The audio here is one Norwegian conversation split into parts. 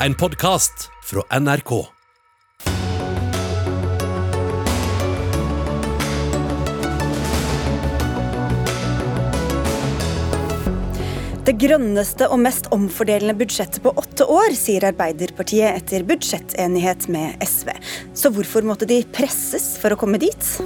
en podkast fra NRK. Det grønneste og mest omfordelende budsjettet på åtte år, sier Arbeiderpartiet etter budsjettenighet med SV. Så hvorfor måtte de presses for å komme dit?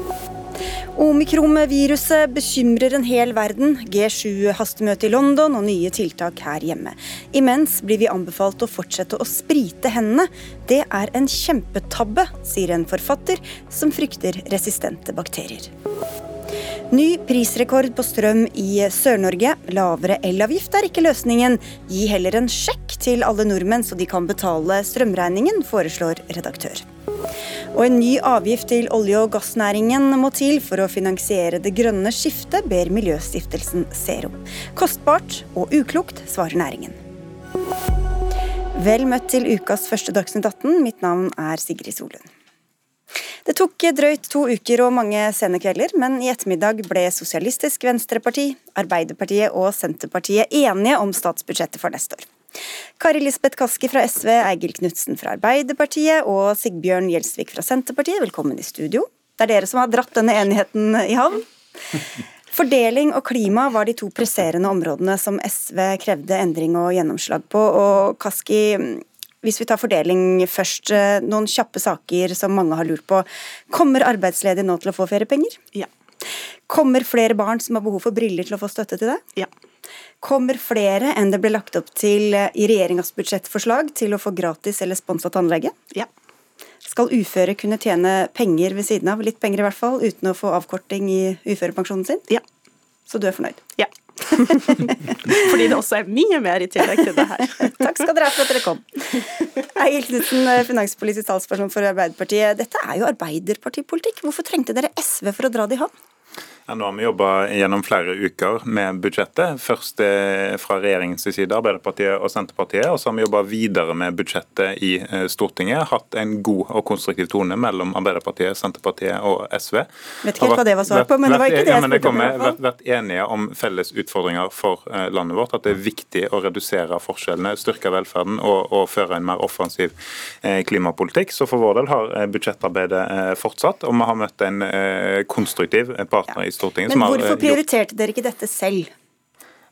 Omikron-viruset bekymrer en hel verden. G7-hastemøte i London og nye tiltak her hjemme. Imens blir vi anbefalt å fortsette å sprite hendene. Det er en kjempetabbe, sier en forfatter som frykter resistente bakterier. Ny prisrekord på strøm i Sør-Norge. Lavere elavgift er ikke løsningen. Gi heller en sjekk til alle nordmenn, så de kan betale strømregningen, foreslår redaktør. Og en ny avgift til olje- og gassnæringen må til for å finansiere det grønne skiftet, ber Miljøstiftelsen Zero. Kostbart og uklokt, svarer næringen. Vel møtt til ukas første Dagsnytt 18. Mitt navn er Sigrid Solund. Det tok drøyt to uker og mange sene kvelder, men i ettermiddag ble Sosialistisk Venstreparti, Arbeiderpartiet og Senterpartiet enige om statsbudsjettet for neste år. Kari Lisbeth Kaski fra SV, Eigil Knutsen fra Arbeiderpartiet og Sigbjørn Gjelsvik fra Senterpartiet, velkommen i studio. Det er dere som har dratt denne enigheten i havn. Fordeling og klima var de to presserende områdene som SV krevde endring og gjennomslag på. Og Kaski, hvis vi tar fordeling først, noen kjappe saker som mange har lurt på. Kommer arbeidsledige nå til å få feriepenger? Ja. Kommer flere barn som har behov for briller til å få støtte til det? Ja. Kommer flere enn det ble lagt opp til i regjeringas budsjettforslag til å få gratis eller sponsa tannlege? Ja. Skal uføre kunne tjene penger ved siden av, litt penger i hvert fall, uten å få avkorting i uførepensjonen sin? Ja. Så du er fornøyd? Ja. Fordi det også er mye mer i tillegg til det her. Takk skal dere ha for at dere kom. Egil Knutsen, finanspolitisk talsperson for Arbeiderpartiet. Dette er jo arbeiderpartipolitikk. Hvorfor trengte dere SV for å dra det i havn? Ja, nå har vi jobba gjennom flere uker med budsjettet. Først fra regjeringens side, Arbeiderpartiet og Senterpartiet. Og så har vi jobba videre med budsjettet i Stortinget. Hatt en god og konstruktiv tone mellom Arbeiderpartiet, Senterpartiet og SV. Vet ikke helt hva det var svar på, men det var ikke det jeg spurte om. har vært enige om felles utfordringer for landet vårt. At det er viktig å redusere forskjellene, styrke velferden og, og føre en mer offensiv klimapolitikk. Så for vår del har budsjettarbeidet fortsatt, og vi har møtt en konstruktiv partner i Stortinget. Men hvorfor prioriterte dere ikke dette selv?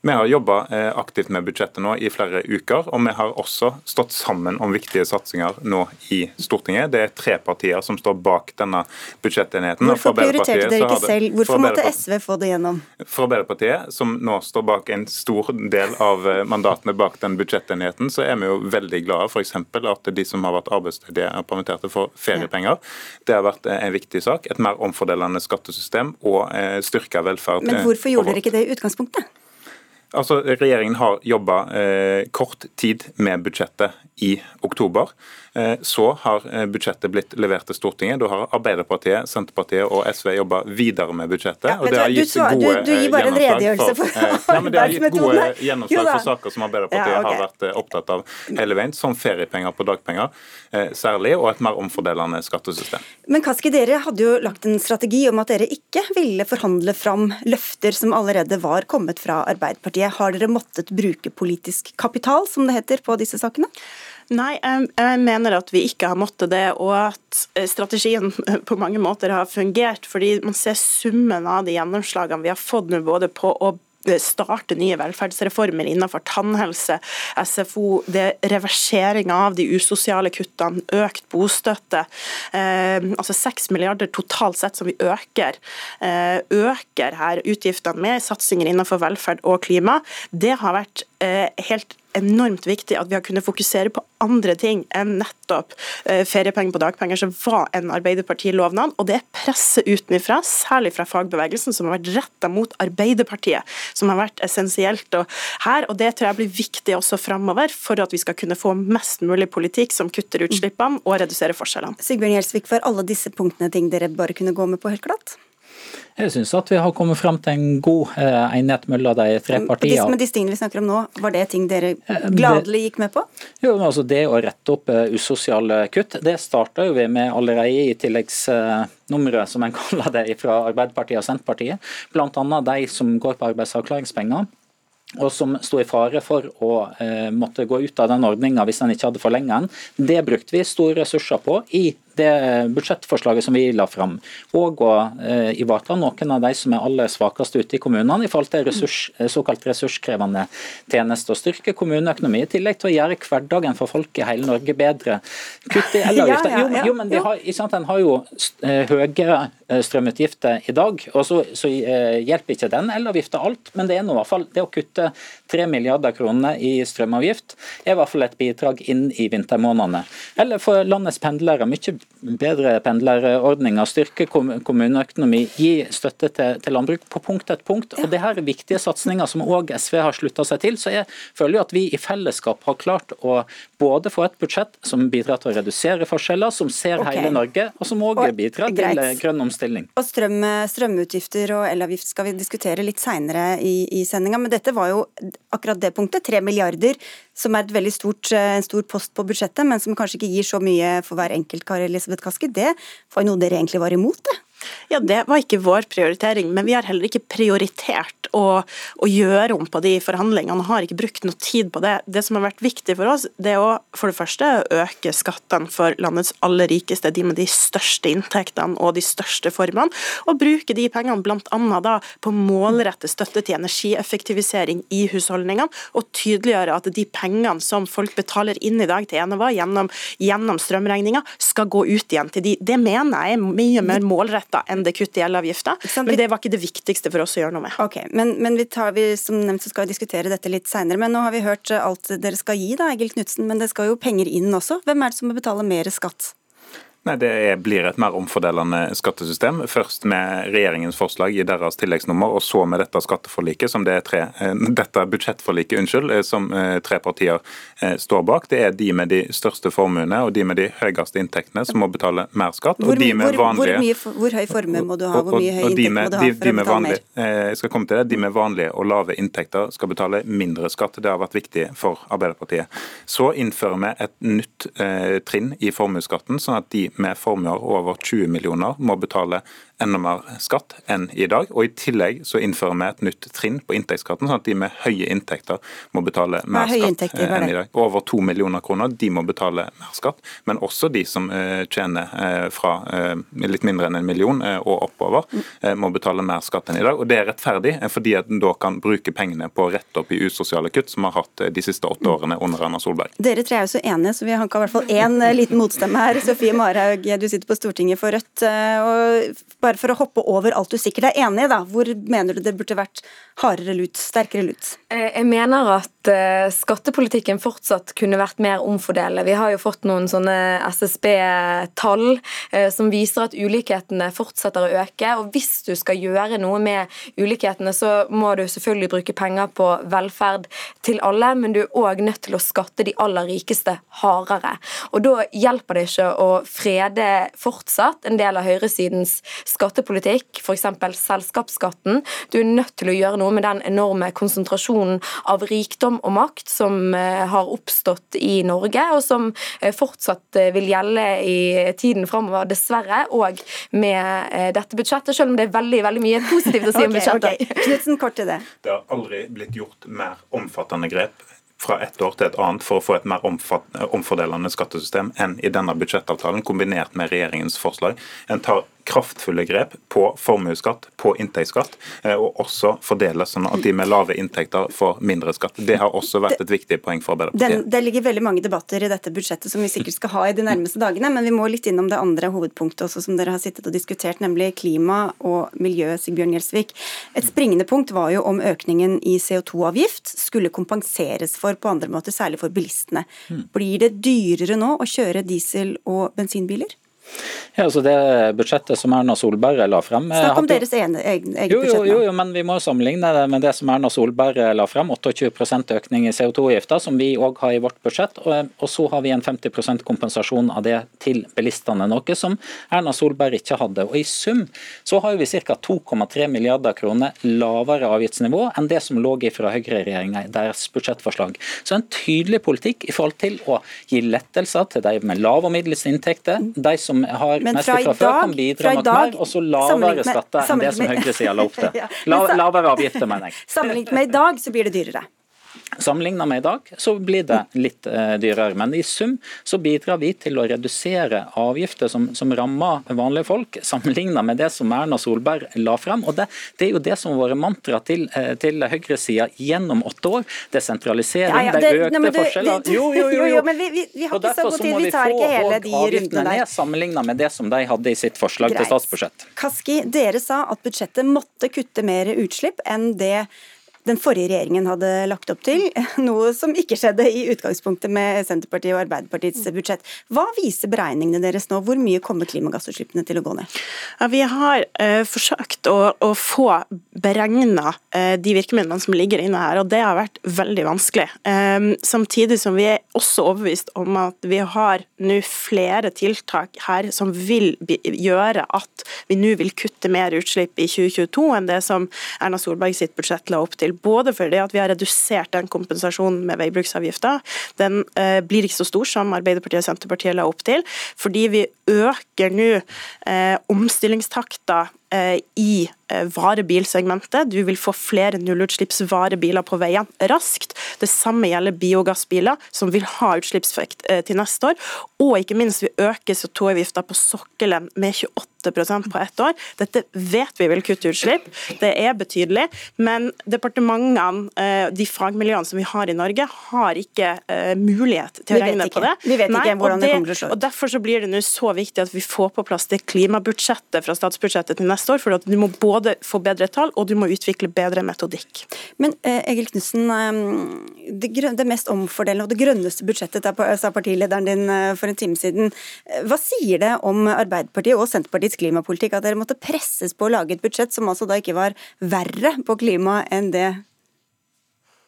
Vi har jobba aktivt med budsjettet nå i flere uker, og vi har også stått sammen om viktige satsinger nå i Stortinget. Det er tre partier som står bak denne budsjettenigheten. Hvorfor prioriterte dere ikke selv? Hvorfor måtte SV få det gjennom? For Arbeiderpartiet, som nå står bak en stor del av mandatene bak den budsjettenigheten, så er vi jo veldig glade f.eks. at de som har vært arbeidsledige og permitterte, får feriepenger. Det har vært en viktig sak. Et mer omfordelende skattesystem og styrka velferd. Men hvorfor gjorde dere ikke det i utgangspunktet? Altså, Regjeringen har jobba eh, kort tid med budsjettet i oktober. Eh, så har budsjettet blitt levert til Stortinget. Da har Arbeiderpartiet, Senterpartiet og SV jobba videre med budsjettet. Ja, og det har gitt du, du, gode du, gir bare en redegjørelse for, for, eh, nei, men Det har gitt gode gjennomslag for saker som Arbeiderpartiet ja, okay. har vært opptatt av hele veien, som feriepenger på dagpenger eh, særlig, og et mer omfordelende skattesystem. Men Kaski, dere hadde jo lagt en strategi om at dere ikke ville forhandle fram løfter som allerede var kommet fra Arbeiderpartiet. Har dere måttet bruke politisk kapital, som det heter, på disse sakene? Nei, jeg mener at vi ikke har måttet det, og at strategien på mange måter har fungert. Fordi man ser summen av de gjennomslagene vi har fått nå, både på å starte nye velferdsreformer innenfor tannhelse, SFO, det reversering av de usosiale kuttene, økt bostøtte. Eh, altså 6 milliarder totalt sett som vi øker, eh, øker her utgiftene med satsinger innenfor velferd og klima. Det har vært eh, helt enormt viktig at vi har kunnet fokusere på andre ting enn nettopp feriepenger på dagpenger, som var en Arbeiderparti-lovnad. Og det er presset utenfra, særlig fra fagbevegelsen, som har vært retta mot Arbeiderpartiet, som har vært essensielt og her. Og det tror jeg blir viktig også framover, for at vi skal kunne få mest mulig politikk som kutter utslippene og reduserer forskjellene. Sigbjørn Gjelsvik, for alle disse punktene ting dere bare kunne gå med på helt glatt? Jeg syns at vi har kommet frem til en god eh, enighet mellom de tre partiene. Men disse tingene vi snakker om nå, var det ting dere gladelig gikk med på? Jo, altså Det å rette opp uh, usosiale kutt, det starta vi med allerede i tilleggsnummeret, uh, som en kaller det, fra Arbeiderpartiet og Senterpartiet. Annet de som går på arbeidsavklaringspenger. og som sto i fare for å eh, måtte gå ut av den ordninga hvis en ikke hadde forlenget den. Det brukte vi store ressurser på i det budsjettforslaget som vi la fram, og å eh, ivareta noen av de som er aller svakest ute i kommunene i forhold til ressurs, eh, såkalt ressurskrevende tjenester. å Styrke kommuneøkonomi i tillegg til å gjøre hverdagen for folk i hele Norge bedre. Kutt i elavgifter. Jo, jo, men de har, sant, en har jo høyere eh, strømutgifter i dag, og så, så hjelper ikke den elavgifta alt, men det er nå i hvert fall det å kutte 3 milliarder kroner i strømavgift er i hvert fall et bidrag inn i vintermånedene. Eller for landets pendlere. mye bedre pendlerordninger, styrke kommuneøkonomi, gi støtte til, til, landbruk på punkt etter punkt. Og det her er viktige satsinger som òg SV har slutta seg til. Så jeg føler jo at vi i fellesskap har klart å både få et budsjett som bidrar til å redusere forskjeller, som ser okay. hele Norge, og som òg bidrar til grønn omstilling. Og strøm, Strømutgifter og elavgift skal vi diskutere litt seinere i, i sendinga, men dette var jo akkurat det punktet. Tre milliarder som er et veldig stort, eh, en stor post på budsjettet, men som kanskje ikke gir så mye for hver enkelt, Kari Elisabeth Kaski. Det var jo noe dere egentlig var imot, det? Ja, Det var ikke vår prioritering, men vi har heller ikke prioritert å, å, gjøre om på de forhandlingene. Har ikke brukt noe tid på det. Det som har vært viktig for oss, det er å for det første øke skattene for landets aller rikeste, de med de største inntektene og de største formene, og bruke de pengene bl.a. da på målrette støtte til energieffektivisering i husholdningene, og tydeliggjøre at de pengene som folk betaler inn i dag til Enova gjennom, gjennom strømregninga, skal gå ut igjen til de. Det mener jeg er mye mer målrettet målretta enn det kuttet i elavgifta. Men det var ikke det viktigste for oss å gjøre noe med. Ok, Men, men vi, tar, vi som nevnt så skal vi diskutere dette litt seinere. Men nå har vi hørt alt dere skal gi, da, Egil Knutsen. Men det skal jo penger inn også. Hvem er det som må betale mer skatt? Nei, Det er, blir et mer omfordelende skattesystem. Først med regjeringens forslag i deres tilleggsnummer, og så med dette skatteforliket, som det er tre, eh, dette budsjettforliket unnskyld, eh, som eh, tre partier står bak. Det er de med de største formuene og de med de høyeste inntektene som må betale mer skatt. Hvor, de med vanlige, hvor, mye, hvor høy formue må du ha? Hvor mye høy inntekt må du ha for å betale mer? Jeg skal komme til det. De med vanlige og lave inntekter skal betale mindre skatt. Det har vært viktig for Arbeiderpartiet. Så innfører vi et nytt eh, trinn i formuesskatten, sånn at de med formuer over 20 millioner må betale enda mer skatt enn i dag. Og I tillegg så innfører vi et nytt trinn på inntektsskatten, sånn at de med høye inntekter må betale mer skatt enn i dag. Over to millioner kroner, de må betale mer skatt. Men også de som uh, tjener uh, fra litt mindre enn en million og oppover, må betale mer skatt enn i dag. Og Det er rettferdig, fordi at en da kan bruke pengene på å rette opp i usosiale kutt, som har hatt de siste åtte årene under Erna Solberg. Dere tre er jo så enige, så vi har i hvert fall én liten motstemme her. Sofie Marhaug, du sitter på Stortinget for Rødt. og bare for å hoppe over alt du sikkert er enig i, da. Hvor mener du det burde vært hardere lut, sterkere lut? Eh, jeg mener at eh, skattepolitikken fortsatt kunne vært mer omfordelende. Vi har jo fått noen sånne SSB-tall eh, som viser at ulikhetene fortsetter å øke. Og hvis du skal gjøre noe med ulikhetene, så må du selvfølgelig bruke penger på velferd til alle, men du er òg nødt til å skatte de aller rikeste hardere. Og da hjelper det ikke å frede fortsatt en del av høyresidens skattepolitikk, f.eks. selskapsskatten. Du er nødt til å gjøre noe med den enorme konsentrasjonen av rikdom og makt som eh, har oppstått i Norge, og som eh, fortsatt eh, vil gjelde i tiden framover, dessverre, og med dette budsjettet, selv om det er veldig veldig mye positivt å si om budsjettet. Okay. Knutsen, kort til det. Det har aldri blitt gjort mer omfattende grep fra et år til et annet for å få et mer omfordelende skattesystem enn i denne budsjettavtalen, kombinert med regjeringens forslag. En tar kraftfulle grep på formuesskatt, på inntektsskatt, eh, og også fordele sånn at de med lave inntekter får mindre skatt. Det har også vært et viktig poeng for Arbeiderpartiet. Det ligger veldig mange debatter i dette budsjettet som vi sikkert skal ha i de nærmeste dagene, men vi må litt innom det andre hovedpunktet også som dere har sittet og diskutert, nemlig klima og miljø, Sigbjørn Gjelsvik. Et springende punkt var jo om økningen i CO2-avgift skulle kompenseres for på andre måter, særlig for bilistene. Hmm. Blir det dyrere nå å kjøre diesel- og bensinbiler? Ja, altså Det budsjettet som Erna Solberg la frem eh, Snakk om hadde... deres eget budsjett jo, jo, jo, jo, men vi må sammenligne det med det som Erna Solberg la frem. 28% økning i CO2-avgifter, som vi òg har i vårt budsjett. Og, og, så har vi en 50% kompensasjon av det til bilistene, noe som Erna Solberg ikke hadde. Og I sum så har vi ca. 2,3 milliarder kroner lavere avgiftsnivå enn det som lå fra høyreregjeringa i deres budsjettforslag. Så en tydelig politikk i forhold til å gi lettelser til de med lave og middels inntekter, de som som har mest fra, fra før, kan bidra noe mer, og så lavere skatter enn det som høyresida la opp til. La, lavere avgifter, mener jeg. Sammenlignet med i dag, så blir det dyrere. Sammenlignet med i dag så blir det litt eh, dyrere, men i sum så bidrar vi til å redusere avgifter som, som rammer vanlige folk, sammenlignet med det som Erna Solberg la frem. Og det, det er jo det som har vært mantra til, eh, til høyresida gjennom åtte år. Desentralisering, ja, ja, det, det økte forskjeller. Jo, jo, jo. jo, men vi, vi, vi har ikke så god tid, vi tar ikke hele de rundene der. Ned, sammenlignet med det som de hadde i sitt forslag Greit. til statsbudsjett. Kaski, dere sa at budsjettet måtte kutte mer utslipp enn det den forrige regjeringen hadde lagt opp til, noe som ikke skjedde i utgangspunktet med Senterpartiet og Arbeiderpartiets budsjett. Hva viser beregningene deres nå, hvor mye kommer klimagassutslippene til å gå ned? Ja, vi har uh, forsøkt å, å, få beregna uh, eh, de virkemidlene som ligger inne her, og det har vært veldig vanskelig. Um, samtidig som vi er også overbevist om at vi har nå flere tiltak her som vil gjøre at vi nå vil kutte mer utslipp i 2022 enn det som Erna Solberg sitt budsjett la opp til. Både fordi at vi har redusert den kompensasjonen med veibruksavgifta. Den eh, blir ikke så stor som Arbeiderpartiet og Senterpartiet la opp til. Fordi vi øker nå eh, omstillingstakta eh, i eh, varebilsegmentet. Du vil få flere nullutslippsvarebiler på veiene raskt. Det samme gjelder biogassbiler, som vil ha utslippseffekt eh, til neste år. Og ikke minst, vi øker CO2-avgifta på sokkelen med 28 på ett år. Dette vet vi vil kutte utslipp, det er betydelig. Men departementene, eh, de fagmiljøene som vi har i Norge, har ikke uh, mulighet til å regne på det. Vi vet Nei, ikke hvordan det, det kommer til å slå ut. Og Derfor så blir det nå så viktig at vi får på plass det klimabudsjettet fra statsbudsjettet til neste år. For du må både få bedre tall, og du må utvikle bedre metodikk. Men eh, Egil Knutsen, uh, det, det, mest omfordelende og det grønneste budsjettet, sa partilederen din for en time siden. Hva sier det om Arbeiderpartiet og Senterpartiet Arbeiderpartiets klimapolitikk at dere måtte presses på å lage et budsjett som altså da ikke var verre på klima enn det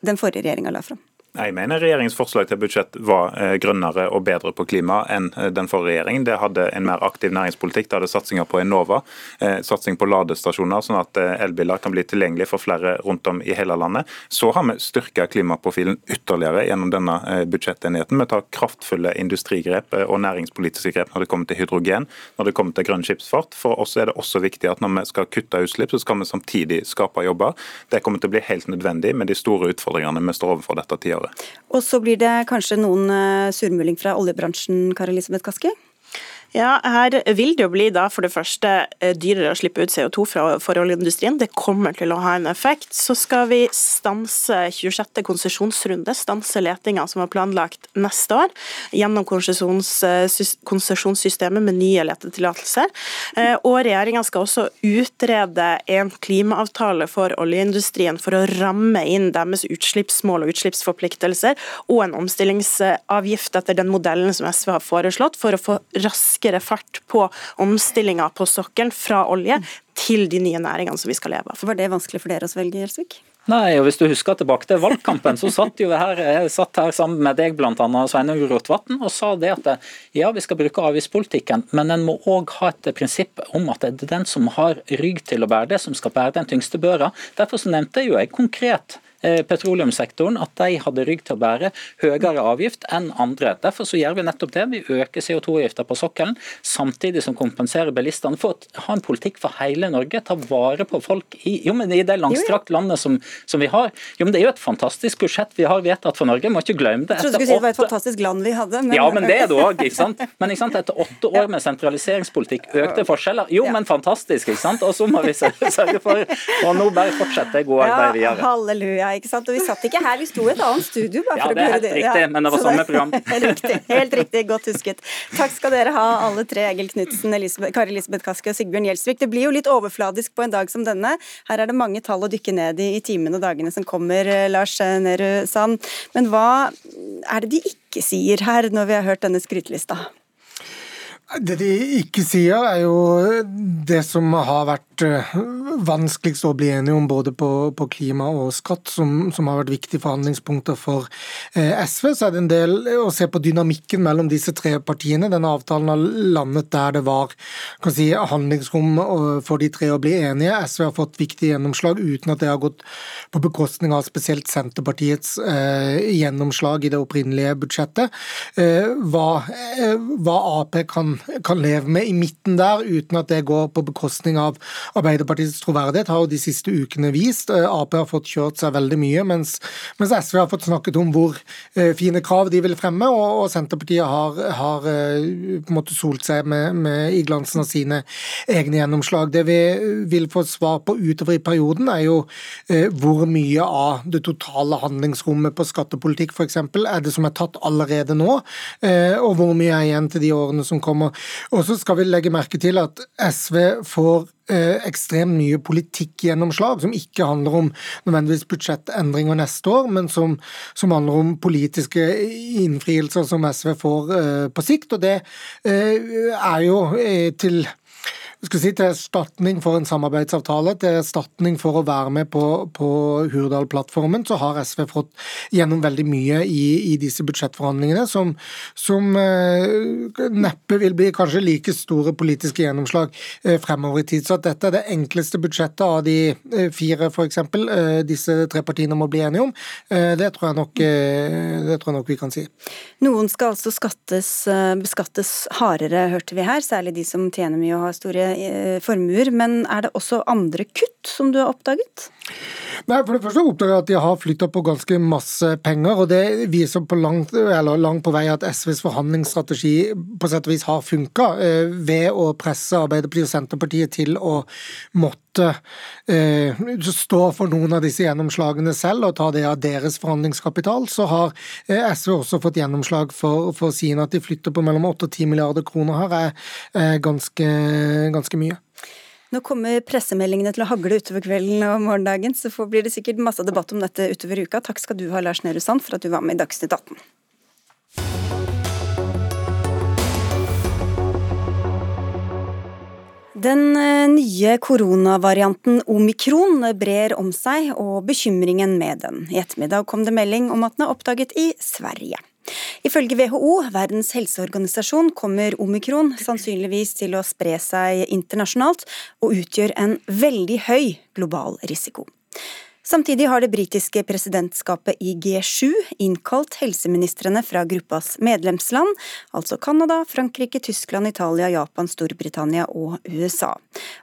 den forrige regjeringa la fram? Jeg mener regjeringens forslag til budsjett var eh, grønnere og bedre på klima enn eh, den forrige regjeringen. Det hadde en mer aktiv næringspolitikk. Det hadde satsinger på Enova, eh, satsing på ladestasjoner, sånn at elbiler kan bli tilgjengelig for flere rundt om i hele landet. Så har vi styrka klimaprofilen ytterligere gjennom denne budsjettenigheten. Vi tar kraftfulle industrigrep og næringspolitiske grep når det kommer til hydrogen, når det kommer til grønn skipsfart. For oss er det også viktig at når vi skal kutte utslipp, så skal vi samtidig skape jobber. Det kommer til å bli helt nødvendig med de store utfordringene vi står overfor dette tiåret året. Og så blir det kanskje noen eh, surmuling fra oljebransjen, Kari Elisabeth Kaski? Ja, Her vil det jo bli da for det første eh, dyrere å slippe ut CO2 fra, for oljeindustrien. Det kommer til å ha en effekt. Så skal vi stanse 26. konsesjonsrunde, stanse letinga som var planlagt neste år, gjennom eh, konsesjonssystemet med nye letetillatelser. Eh, og regjeringa skal også utrede en klimaavtale for oljeindustrien for å ramme inn deres utslippsmål og utslippsforpliktelser, og en omstillingsavgift etter den modellen som SV har foreslått, for å få rask raskere fart på omstillinga på sokkelen fra olje til de nye næringene som vi skal leve av. Var det vanskelig for dere å svelge, Gjelsvik? Nei, og hvis du husker tilbake til valgkampen, så satt jo her, jeg satt her sammen med deg blant annet, Sveinung Rotevatn og sa det at ja, vi skal bruke avgiftspolitikken, men en må òg ha et prinsipp om at det er den som har rygg til å bære det, som skal bære den tyngste børa. Derfor så nevnte jeg jo jeg konkret petroleumssektoren at de hadde rygg til å bære høyere avgift enn andre. Derfor så gjør vi nettopp det. Vi øker CO2-avgifta på sokkelen, samtidig som kompenserer bilistene for å ha en politikk for hele Norge. Ta vare på folk i, jo, men i det langstrakt landet som, som, vi har. Jo, men Det er jo et fantastisk budsjett vi har vedtatt for Norge, må ikke glemme det. Jeg trodde du skulle si det var et fantastisk land vi hadde. Men... Ja, men det er det òg. Men ikke sant? etter åtte år med sentraliseringspolitikk, økte forskjeller. Jo, men fantastisk, ikke sant. Og så må vi sørge for Og nå bare fortsette det gode arbeidet videre. halleluja ikke sant. Og vi satt ikke her, vi sto i et annet studio. ja, det er helt det. riktig, men det var samme program. riktig, helt riktig, godt husket. Takk skal dere ha, alle tre. Egil Knutsen, Kari Elisabeth Kaski og Sigbjørn Gjelsvik. Det blir jo litt overfladisk på en dag som denne. Her er det mange tall å dykke ned i i timene og dagene som kommer, eh, Lars Nehru Sand. Men hva er det de ikke sier her, når vi har hørt denne skrytelista? Det de ikke sier, er jo det som har vært eh, vanskeligst å bli enige om både på, på klima og skatt, som, som, har vært viktige forhandlingspunkter for eh, SV. Så er det en del å se på dynamikken mellom disse tre partiene. Denne avtalen har landet der det var kan si, handlingsrom for de tre å bli enige. SV har fått viktige gjennomslag uten at det har gått på bekostning av spesielt Senterpartiets eh, gjennomslag i det opprinnelige budsjettet. Eh, hva, eh, hva Ap kan kan leve med i midten der, uten at det går på bekostning av Arbeiderpartiets troverdighet, har jo de siste ukene vist. Ap har fått kjørt seg veldig mye, mens, mens SV har fått snakket om hvor fine krav de vil fremme, og, og Senterpartiet har, har, på en måte solt seg med, med, i glansen av sine egne gjennomslag. Det vi vil få svar på utover i perioden, er jo hvor mye av det totale handlingsrommet på skattepolitikk f.eks. er det som er tatt allerede nå, eh, og hvor mye er igjen til de årene som kommer. Og så skal vi legge merke til at SV får eh, ekstremt mye politikkgjennomslag, som ikke handler om nødvendigvis budsjettendringer neste år, men som, som handler om politiske innfrielser som SV får eh, på sikt. Og det er jo til si, til erstatning for en samarbeidsavtale, til erstatning for å være med på, på Hurdal-plattformen, så har SV fått gjennom veldig mye i, i disse budsjettforhandlingene, som, som eh, neppe vil bli kanskje like store politiske gjennomslag eh, fremover i tid. Så at dette er det enkleste budsjettet av de eh, fire, f.eks., eh, disse tre partiene må bli enige om, det tror, nok, det, tror jeg nok, vi kan si. Noen skal altså skattes, beskattes hardere, hørte vi her, særlig de som tjener mye og har store Eh, formuer, men er det også andre kutt som du har oppdaget? Nei, For det første oppdager jeg at de har flytta på ganske masse penger. og Det viser på langt, langt på vei at SVs forhandlingsstrategi på sett og vis har funka, eh, ved å presse Arbeiderpartiet og Senterpartiet til å måtte eh, stå for noen av disse gjennomslagene selv og ta det av deres forhandlingskapital. Så har eh, SV også fått gjennomslag for, for sine at de flytter på mellom 8 og 10 milliarder kroner her, er, er ganske, ganske mye. Nå kommer pressemeldingene til å hagle utover kvelden og morgendagen, så blir det sikkert masse debatt om dette utover uka. Takk skal du ha, Lars Nehru Sand, for at du var med i Dagsnytt 18. Den eh, nye koronavarianten omikron brer om seg, og bekymringen med den. I ettermiddag kom det melding om at den er oppdaget i Sverige. Ifølge WHO, Verdens helseorganisasjon, kommer omikron sannsynligvis til å spre seg internasjonalt, og utgjør en veldig høy global risiko. Samtidig har det britiske presidentskapet i G7 innkalt helseministrene fra gruppas medlemsland, altså Canada, Frankrike, Tyskland, Italia, Japan, Storbritannia og USA.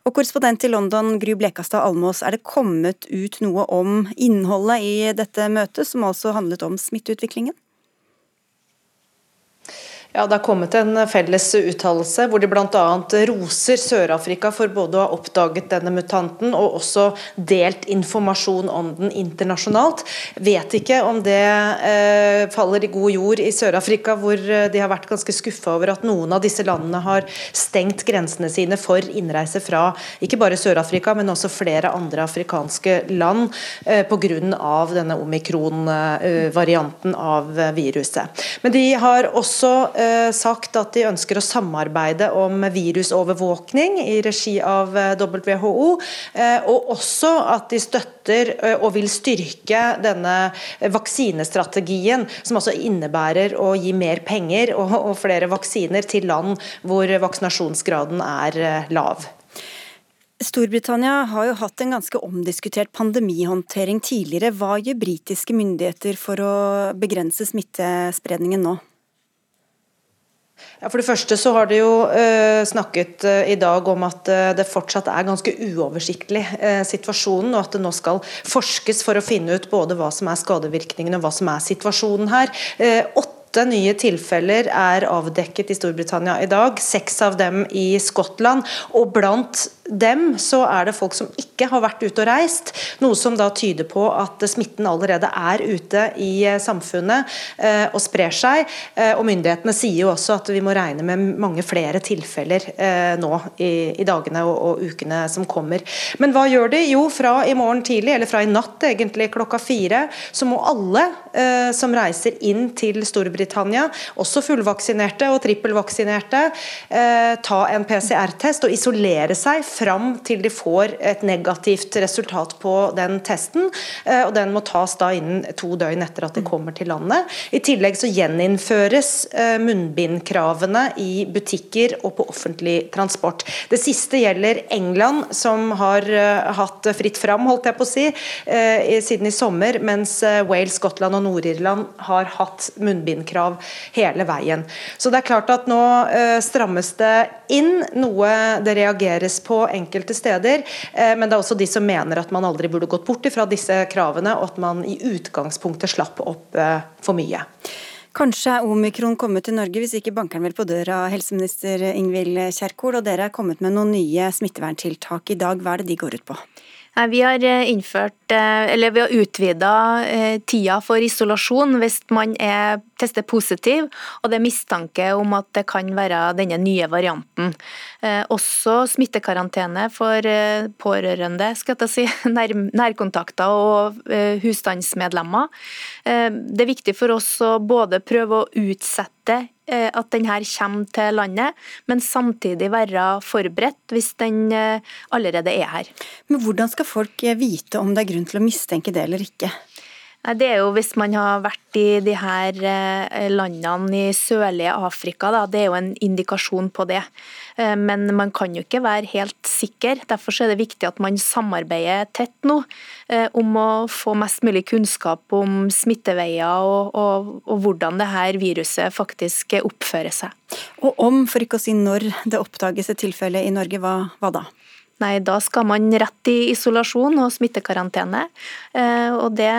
Og Korrespondent i London, Gry Blekastad Almås, er det kommet ut noe om innholdet i dette møtet, som altså handlet om smitteutviklingen? Ja, Det har kommet en felles uttalelse hvor de bl.a. roser Sør-Afrika for både å ha oppdaget denne mutanten og også delt informasjon om den internasjonalt. Vet ikke om det eh, faller i god jord i Sør-Afrika, hvor eh, de har vært ganske skuffa over at noen av disse landene har stengt grensene sine for innreise fra ikke bare Sør-Afrika, men også flere andre afrikanske land eh, pga. denne omikron-varianten eh, av viruset. Men de har også eh, Eh, sagt at de ønsker å samarbeide om virusovervåkning i regi av eh, WHO, eh, og også at de støtter og vil styrke denne vaksinestrategien, som altså innebærer å gi mer penger og flere vaksiner til land hvor vaksinasjonsgraden er lav. Storbritannia har jo hatt en ganske omdiskutert pandemihåndtering tidligere. Hva gjør britiske myndigheter for å begrense smittespredningen nå? Ja, For det første så har det jo eh, snakket eh, i dag om at eh, det fortsatt er ganske uoversiktlig situasjonen, og at det nå skal forskes for å finne ut både hva som er skadevirkningene og hva som er situasjonen her. Åtte Åtte nye tilfeller er avdekket i Storbritannia i dag, seks av dem i Skottland. Og blant dem så er det folk som ikke har vært ute og reist, noe som da tyder på at smitten allerede er ute i eh, samfunnet eh, og sprer seg. Eh, og Myndighetene sier jo også at vi må regne med mange flere tilfeller nå i, dagene og, ukene som kommer. Men hva gjør de? Jo, fra i morgen tidlig, eller fra i natt egentlig klokka fire, så må alle som reiser inn til Storbritannia, også fullvaksinerte og trippelvaksinerte, ta en PCR-test og isolere seg fram til de får et negativt resultat på den testen. Eh, og Den må tas da innen to døgn etter at de kommer til landet. I tillegg så gjeninnføres eh, munnbindkravene i butikker og på offentlig transport. Det siste gjelder England, som har hatt fritt fram, holdt jeg på å si, siden i sommer, mens Wales, Skottland og Nord-Irland har hatt munnbindkrav hele veien. Så det er klart at nå strammes det inn, noe det reageres på enkelte steder. Eh, men det er også de som mener at man aldri burde gått bort ifra disse kravene, og at man i utgangspunktet slapp opp eh, for mye. Kanskje er omikron kommet til Norge, hvis ikke banker vil på døra, helseminister Ingvild Kjerkol. Og dere er kommet med noen nye smitteverntiltak i dag. Hva er det de går ut på? Nei, Vi har eh, innført, eh, eller vi har utvida eh, tida for isolasjon hvis man er tester positiv og det er mistanke om at det kan være denne nye varianten. Også smittekarantene for pårørende, skal jeg si, nær, nærkontakter og husstandsmedlemmer. Det er viktig for oss å både prøve å utsette at denne kommer til landet, men samtidig være forberedt hvis den eh, allerede er her. Men Hvordan skal folk eh, vite om det er grunn til å mistenke det eller ikke? Det er jo hvis man har vært i de her eh, landene i sørlige Afrika, da. det er jo en indikasjon på det. Eh, men man kan jo ikke være helt sikker. Derfor er det viktig at man samarbeider tett nå eh, om å få mest mulig kunnskap om smitteveier og, og, og hvordan det her viruset faktisk oppfører seg. Og om, for ikke å si når, det oppdages et tilfelle i Norge, hva, hva da? Nei, da skal man rett i isolasjon og smittekarantene. Eh, og det,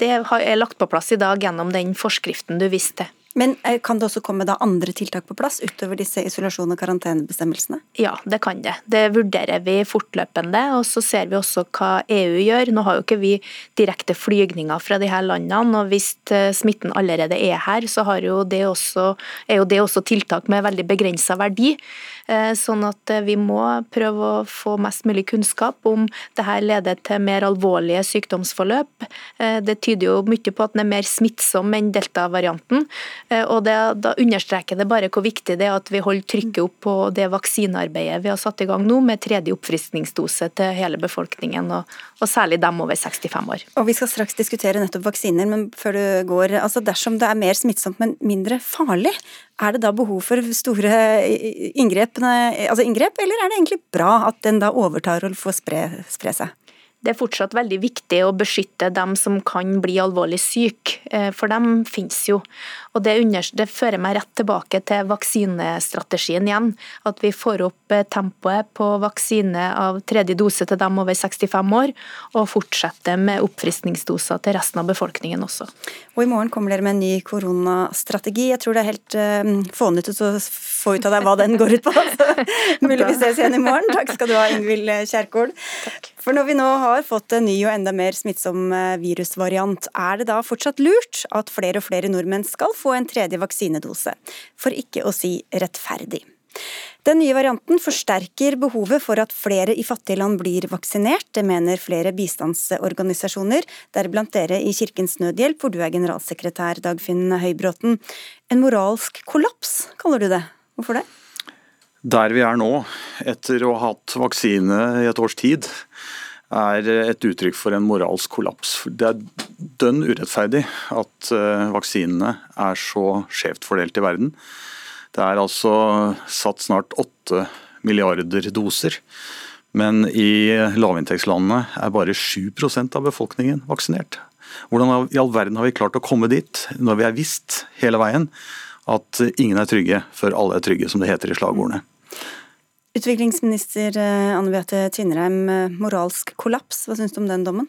det er lagt på plass i dag gjennom den forskriften du viste til. Men eh, kan det også komme da andre tiltak på plass utover disse isolasjon- og karantenebestemmelsene? Ja, det kan det. Det vurderer vi fortløpende. Og så ser vi også hva EU gjør. Nå har jo ikke vi direkte flygninger fra de her landene, og hvis eh, smitten allerede er her, så jo også, er jo det også tiltak med veldig begrensa verdi. Eh, sånn at vi må prøve å få mest mulig kunnskap om det her leder til mer alvorlige sykdomsforløp. Det tyder jo mye på at den er mer smittsom enn delta-varianten. Eh, og det, Da understreker det bare hvor viktig det er at vi holder trykket opp på det vaksinearbeidet vi har satt i gang nå, med tredje oppfriskningsdose til hele befolkningen, og, og, særlig dem over 65 år. Og Vi skal straks diskutere nettopp vaksiner, men før du går, altså dersom det er mer smittsomt, men mindre farlig, er det da behov for store inngrep, altså inngrep eller er det egentlig bra at den da overtar og får spre, spre seg? Det er fortsatt veldig viktig å beskytte dem som kan bli alvorlig syke, eh, for dem finnes jo. Og det, under, det, fører meg rett tilbake til vaksinestrategien igjen. At vi får opp eh, tempoet på vaksine av tredje dose til dem over 65 år, og fortsetter med oppfriskningsdoser til resten av befolkningen også. Og I morgen kommer dere med en ny koronastrategi. Jeg tror det er helt uh, fånete å få ut av deg hva den går ut på. Mulig vi ses igjen i morgen. Takk skal du ha, Ingvild Kjerkol. Takk. For når vi nå har fått en ny og enda mer smittsom eh, virusvariant, er det da fortsatt lurt at flere og flere nordmenn skal få en tredje vaksinedose? For ikke å si rettferdig. Den nye varianten forsterker behovet for at flere i fattige land blir vaksinert. Det mener flere bistandsorganisasjoner, deriblant dere i Kirkens Nødhjelp, hvor du er generalsekretær, Dagfinn Høybråten. En moralsk kollaps, kaller du det. Hvorfor det? Der vi er nå, etter å ha hatt vaksine i et års tid, er et uttrykk for en moralsk kollaps. Det er dønn urettferdig at eh, vaksinene er så skjevt fordelt i verden. Det er altså satt snart åtte milliarder doser. Men i lavinntektslandene er bare 7% av befolkningen vaksinert. Hvordan i all verden har vi klart å komme dit, når vi har visst hele veien at ingen er trygge før alle er trygge, som det heter i slagordene? Utviklingsminister eh, Anne Beate Tvinnereim, eh, moralsk kollaps, hva syns du om den dommen?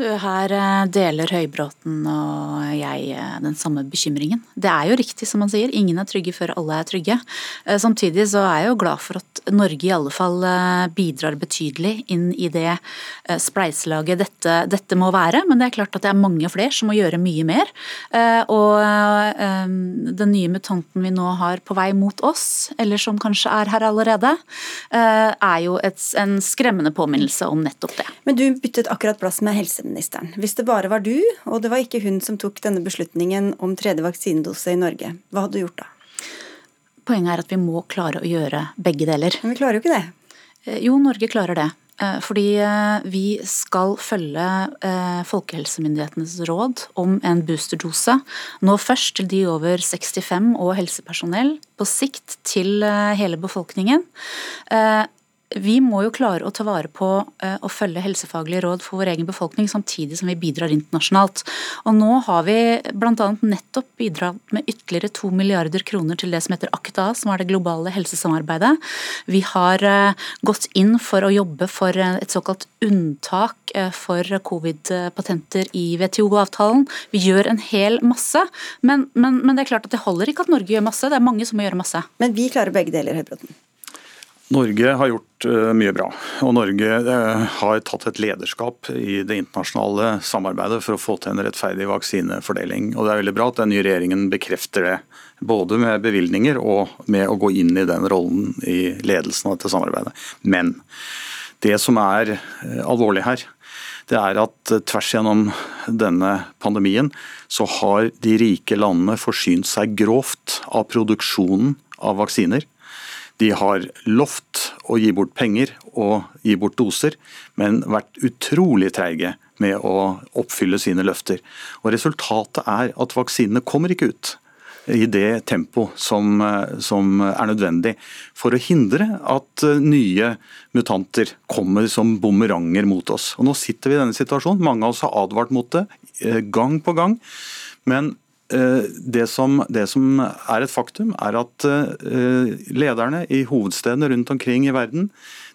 Her eh, deler Høybråten og jeg eh, den samme bekymringen. Det er jo riktig som han sier, ingen er trygge før alle er trygge. Eh, samtidig så er jeg jo glad for at Norge i alle fall bidrar betydelig inn i det spleiselaget dette, dette må være. Men det er klart at det er mange flere som må gjøre mye mer. Og den nye mutanten vi nå har på vei mot oss, eller som kanskje er her allerede, er jo et, en skremmende påminnelse om nettopp det. Men du byttet akkurat plass med helseministeren helseministeren. Hvis det bare var du, og det var ikke hun som tok denne beslutningen om tredje vaksinedose i Norge, hva hadde du gjort da? Poenget er at vi må klare å gjøre begge deler. Men vi klarer jo ikke det. Jo, Norge klarer det. Eh, fordi eh, vi skal følge eh, folkehelsemyndighetenes råd om en boosterdose. Nå først til de over 65 og helsepersonell, på sikt til hele befolkningen. Vi må jo klare å ta vare på eh, å følge helsefaglige råd for vår egen befolkning, samtidig som vi bidrar internasjonalt. Og Nå har vi bl.a. nettopp bidratt med ytterligere to milliarder kroner til det som heter ACTA, som er det globale helsesamarbeidet. Vi har eh, gått inn for å jobbe for eh, et såkalt unntak for covid-patenter i WTO-avtalen. Vi gjør en hel masse, men, men, men, det er klart at det holder ikke at Norge gjør masse. Det er mange som må gjøre masse. Men vi klarer begge deler, Høybråten. Norge har gjort eh, mye bra, og Norge eh, har tatt et lederskap i det internasjonale samarbeidet for å få til en rettferdig vaksinefordeling. Og Det er veldig bra at den nye regjeringen bekrefter det, både med bevilgninger og med å gå inn i den rollen i ledelsen av dette samarbeidet. Men det som er eh, alvorlig her, det er at tvers gjennom denne pandemien så har de rike landene forsynt seg grovt av produksjonen av vaksiner de har lovt å gi bort penger og gi bort doser, men vært utrolig treige med å oppfylle sine løfter. Og Resultatet er at vaksinene kommer ikke ut i det tempo som, som, er nødvendig for å hindre at nye mutanter kommer som bumeranger mot oss. Og Nå sitter vi i denne situasjonen. Mange av oss har advart mot det eh, gang på gang. Men det som, det som, er et faktum, er at eh, lederne i hovedstedene rundt omkring i verden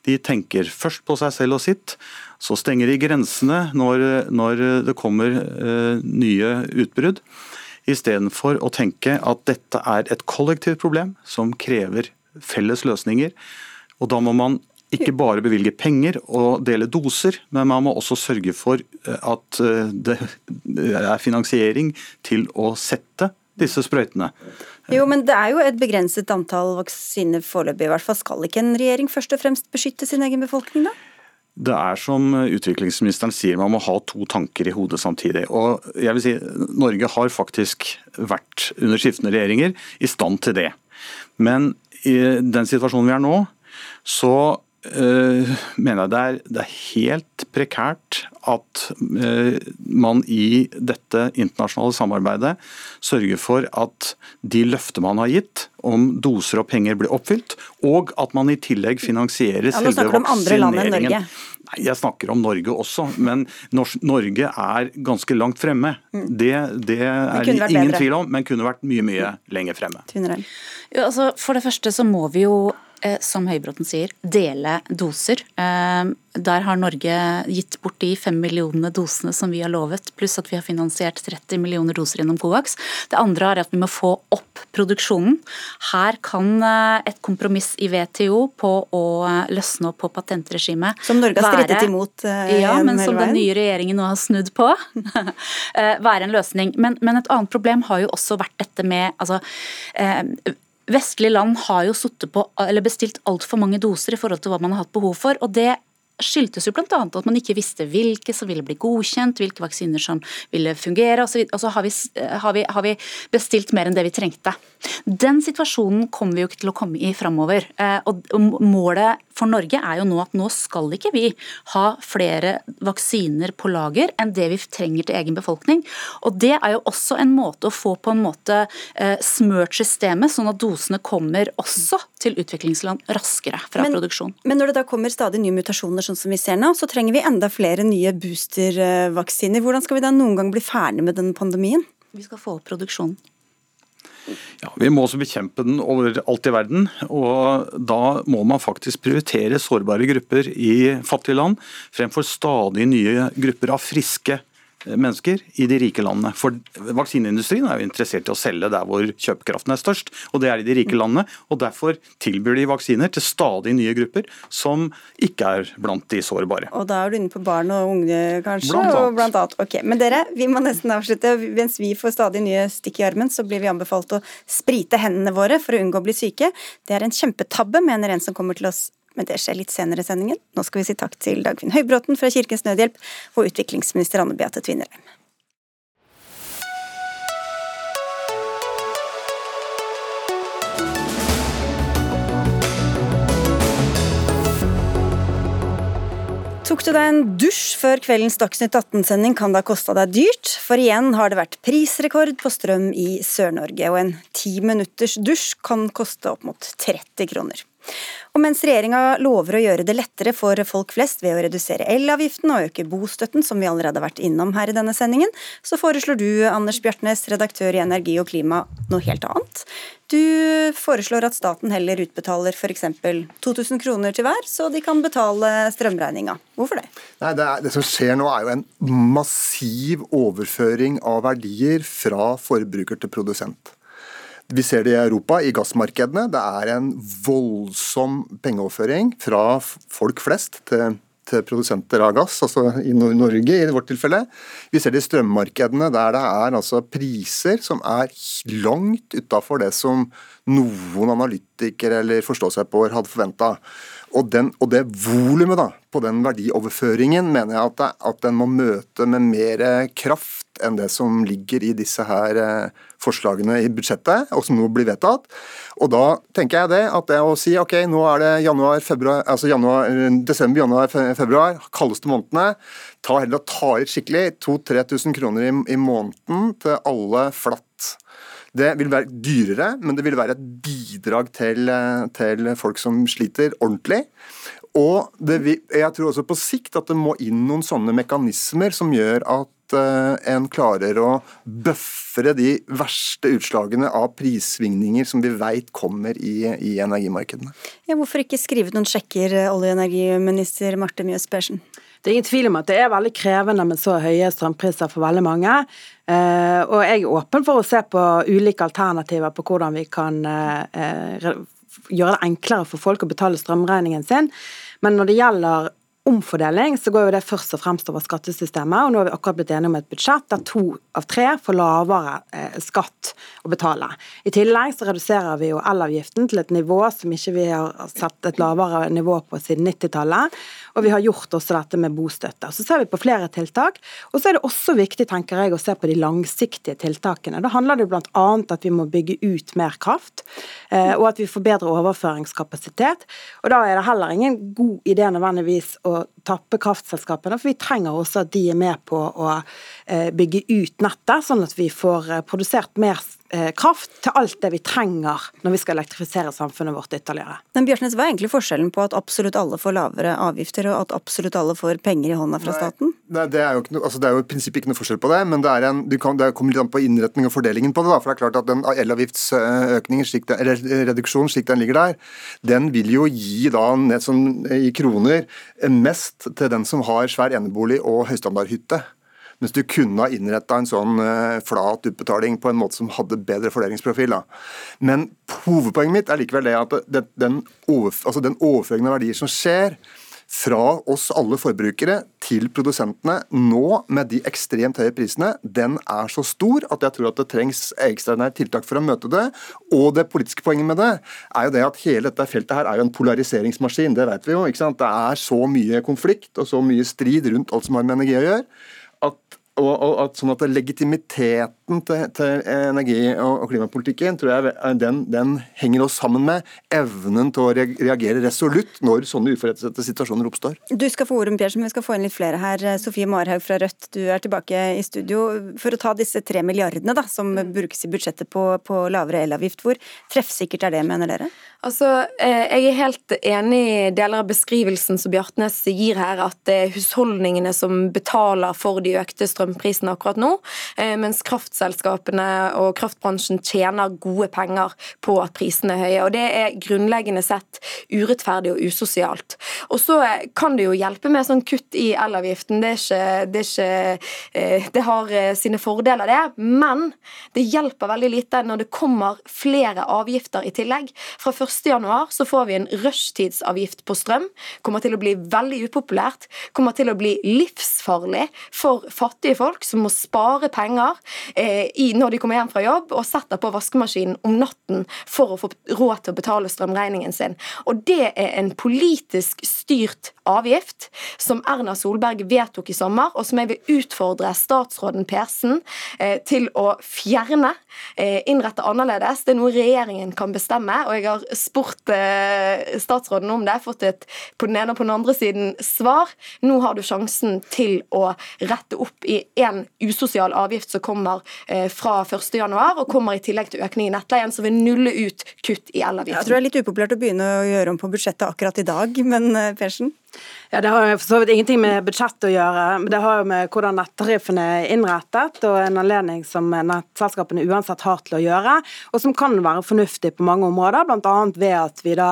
de tenker først på seg selv og sitt. Så stenger de grensene når, når det kommer eh, nye utbrudd. Istedenfor å tenke at dette er et kollektivt problem som krever felles løsninger. Og da må man ikke bare bevilge penger og dele doser, men man må også sørge for eh, at eh, det er finansiering til å sette disse sprøytene. Jo, men det er jo et begrenset antall vaksiner foreløpig, i hvert fall. Skal ikke en regjering først og fremst beskytte sin egen befolkning, da? Det er som utviklingsministeren sier, man må ha to tanker i hodet samtidig. Og jeg vil si, Norge har faktisk vært, under skiftende regjeringer, i stand til det. Men i den situasjonen vi er nå, så uh, mener jeg det er, det er, helt prekært at uh, man i dette internasjonale samarbeidet sørger for at de løfter man har gitt om doser og penger blir oppfylt, og at man i tillegg finansierer ja, selve vaksineringen. Nei, Jeg snakker om Norge også, men Norge er ganske langt fremme. Mm. Det, det er det ingen bedre. tvil om, men kunne vært mye mye lenger fremme. Ja, altså, for det første så må vi jo Eh, som Høybråten sier, dele doser. Eh, der har Norge gitt bort de fem millionene dosene som vi har lovet, pluss at vi har finansiert 30 millioner doser gjennom Covax. Det andre er at vi må få opp produksjonen. Her kan eh, et kompromiss i WTO på å løsne opp på patentregimet Som Norge har strittet imot Ja, men som den nye regjeringen nå har snudd på. være en løsning. Men, men, et annet problem har jo også vært dette med altså, Vestlige land har jo på, bestilt altfor mange doser i forhold til hva man har hatt behov for. og det skyldtes jo bl.a. at man ikke visste hvilke som ville bli godkjent, hvilke vaksiner som ville fungere. Og så, har, vi, har, vi, har, vi, bestilt mer enn det vi trengte. Den situasjonen kommer vi jo ikke til å komme i framover. Eh, og målet for Norge er jo nå at nå skal ikke vi ha flere vaksiner på lager enn det vi trenger til egen befolkning. Og det er jo også en måte å få på en måte eh, smørt systemet, sånn at dosene kommer også til utviklingsland raskere fra men, produksjon. Men når det da kommer stadig nye mutasjoner sånn som vi ser nå, så trenger vi enda flere nye boostervaksiner. Hvordan skal vi da noen gang bli ferdig med denne pandemien? Vi skal få opp produksjonen. Ja, Vi må også bekjempe den overalt i verden. og Da må man faktisk prioritere sårbare grupper i fattige land fremfor stadig nye grupper av friske mennesker i de rike landene. For Vaksineindustrien er jo interessert i å selge der hvor kjøpekraften er størst, og det er i de rike landene. og Derfor tilbyr de vaksiner til stadig nye grupper som ikke er blant de sårbare. Og Da er du inne på barn og unge, kanskje? Blant annet. Blant annet. Ok, Men dere, vi må nesten avslutte. Mens vi får stadig nye stikk i armen, så blir vi anbefalt å sprite hendene våre for å unngå å bli syke. Det er en kjempetabbe, mener en som kommer til oss men det skjer litt senere i sendingen. Nå skal vi si takk til Dagfinn Høybråten fra Kirkens Nødhjelp og utviklingsminister Anne Beate Tvinnereim. Tok du deg en dusj før kveldens Dagsnytt 18-sending, kan det ha kosta deg dyrt. For igjen har det vært prisrekord på strøm i Sør-Norge, og en ti minutters dusj kan koste opp mot 30 kroner. Og mens regjeringa lover å gjøre det lettere for folk flest ved å redusere elavgiften og øke bostøtten, som vi allerede har vært innom her i denne sendingen, så foreslår du, Anders Bjartnes, redaktør i Energi og Klima, noe helt annet. Du foreslår at staten heller utbetaler f.eks. 2000 kroner til hver, så de kan betale strømregninga. Hvorfor det? Nei, det, er, det, som skjer nå er jo en massiv overføring av verdier fra forbruker til produsent. Vi ser det i Europa, i gassmarkedene. Det er en voldsom pengeoverføring fra folk flest til, til produsenter av gass, altså i Norge i vårt tilfelle. Vi ser det i strømmarkedene, der det er altså priser som er langt utafor det som noen analytikere eller forstå-seg-på hadde forventa. Og, den, og det volumet på den verdioverføringen mener jeg at, det, at, den må møte med mer kraft enn det som ligger i disse her eh, forslagene i budsjettet, og som nå blir vedtatt. Og da tenker jeg det, at det å si ok, nå er det januar, februar, altså januar, desember, januar, februar, kaldeste månedene. Ta heller ta ut skikkelig. 2000-3000 kroner i, i måneden til alle flatt. Det vil være dyrere, men det vil være et bidrag til, eh, til folk som sliter ordentlig. Og vil, jeg tror også på sikt at det må inn noen sånne mekanismer som gjør at uh, en klarer å bøffere de verste utslagene av prissvingninger som vi vet kommer i, i energimarkedene. Ja, hvorfor ikke skrive noen sjekker, olje- og energiminister Marte Mjøs Persen? Det er ingen tvil om at det er veldig krevende med så høye strømpriser for veldig mange. Eh, og jeg er åpen for å se på ulike alternativer på hvordan vi kan eh, gjøre det enklere for folk å betale strømregningen sin. Men når det gjelder omfordeling, så går jo det først og fremst over skattesystemet. og Nå har vi akkurat blitt enige om et budsjett der to av tre får lavere eh, skatt å betale. I tillegg så reduserer vi jo elavgiften til et nivå som ikke vi har sett et lavere nivå på siden 90-tallet. Og vi har gjort også dette med bostøtte. Så ser vi på flere tiltak. Og så er det også viktig, tenker jeg, å se på de langsiktige tiltakene. Da handler det bl.a. at vi må bygge ut mer kraft, eh, og at vi får bedre overføringskapasitet. Og da er det heller ingen god idé nødvendigvis å got tappe kraftselskapene, for vi trenger også at de er med på å eh, bygge ut nettet, sånn at vi får eh, produsert mer Eh, kraft til alt det vi trenger når vi skal elektrifisere samfunnet vårt ytterligere. Men Bjørsnes, Hva er egentlig forskjellen på at absolutt alle får lavere avgifter, og at absolutt alle får penger i hånda fra staten? Nei, det, er jo altså det er jo i prinsippet ikke noe forskjell på det, men det, er en, kan, det kommer litt an på innretning og fordelingen på det. Da, for det er klart at den Elavgiftsøkningen, slik den, eller reduksjonen slik den ligger der, den vil jo gi da sånn, i kroner mest til den som har svær enebolig og høystandardhytte. Mens du kunne ha innretta en sånn uh, flat utbetaling på en måte som hadde bedre fordelingsprofil. Da. Men hovedpoenget mitt er likevel det at den, den, altså den overføringen av verdier som skjer, fra oss alle forbrukere til produsentene nå med de ekstremt høye prisene, den er så stor at jeg tror at det trengs ekstraordinære tiltak for å møte det. Og det politiske poenget med det er jo det at hele dette feltet her er jo en polariseringsmaskin. Det vet vi jo. ikke sant? Det er så mye konflikt og så mye strid rundt alt som har med energi å gjøre at, og, og, at sånn at legitimiteten til, til energi- og, klimapolitikken tror jeg den, den, henger oss sammen med evnen til å reagere resolutt når sånne uforutsette situasjoner oppstår. Du skal få ordet, Pierre, men vi skal få inn litt flere her. Sofie Marhaug fra Rødt, du er tilbake i studio. For å ta disse tre milliardene da, som brukes i budsjettet på, på lavere elavgift, hvor treffsikkert er det, mener dere? Altså, eh, Jeg er helt enig i deler av beskrivelsen som Bjartnes gir her, at det er husholdningene som betaler for de økte strømprisene akkurat nå, eh, mens kraftselskapene og kraftbransjen tjener gode penger på at prisene er høye. og Det er grunnleggende sett urettferdig og usosialt. Og Så kan det jo hjelpe med sånn kutt i elavgiften, det, ikke, det, ikke, eh, det har sine fordeler, det. Men det hjelper veldig lite når det kommer flere avgifter i tillegg. Fra 1 1.1 så får vi en rushtidsavgift på strøm. Kommer til å bli veldig upopulært. Kommer til å bli livsfarlig for fattige vanlige folk som må spare penger eh, i, når de kommer hjem fra jobb, og setter på vaskemaskinen om natten for å få råd til å betale strømregningen sin. Og det er en politisk styrt avgift som Erna Solberg vedtok i sommer, og som jeg vil utfordre statsråden Persen eh, til å fjerne. Eh, innrette annerledes. Det er noe regjeringen kan bestemme. og Jeg har spurt eh, statsråden om det, Jeg har fått et på den ene og på den andre siden svar. Nå har du sjansen til å rette opp i en usosial avgift som kommer eh, fra 1.1, og kommer i tillegg til økning i nettleien, som vil nulle ut kutt i elavgiften. Jeg tror det er litt upopulært å begynne å gjøre om på budsjettet akkurat i dag, men Persen? Ja, Det har for så vidt ingenting med budsjettet å gjøre, men det har jo med hvordan nettariffen er innrettet, og en anledning som nettselskapene uansett har til å gjøre, og som kan være fornuftig på mange områder, bl.a. ved at vi da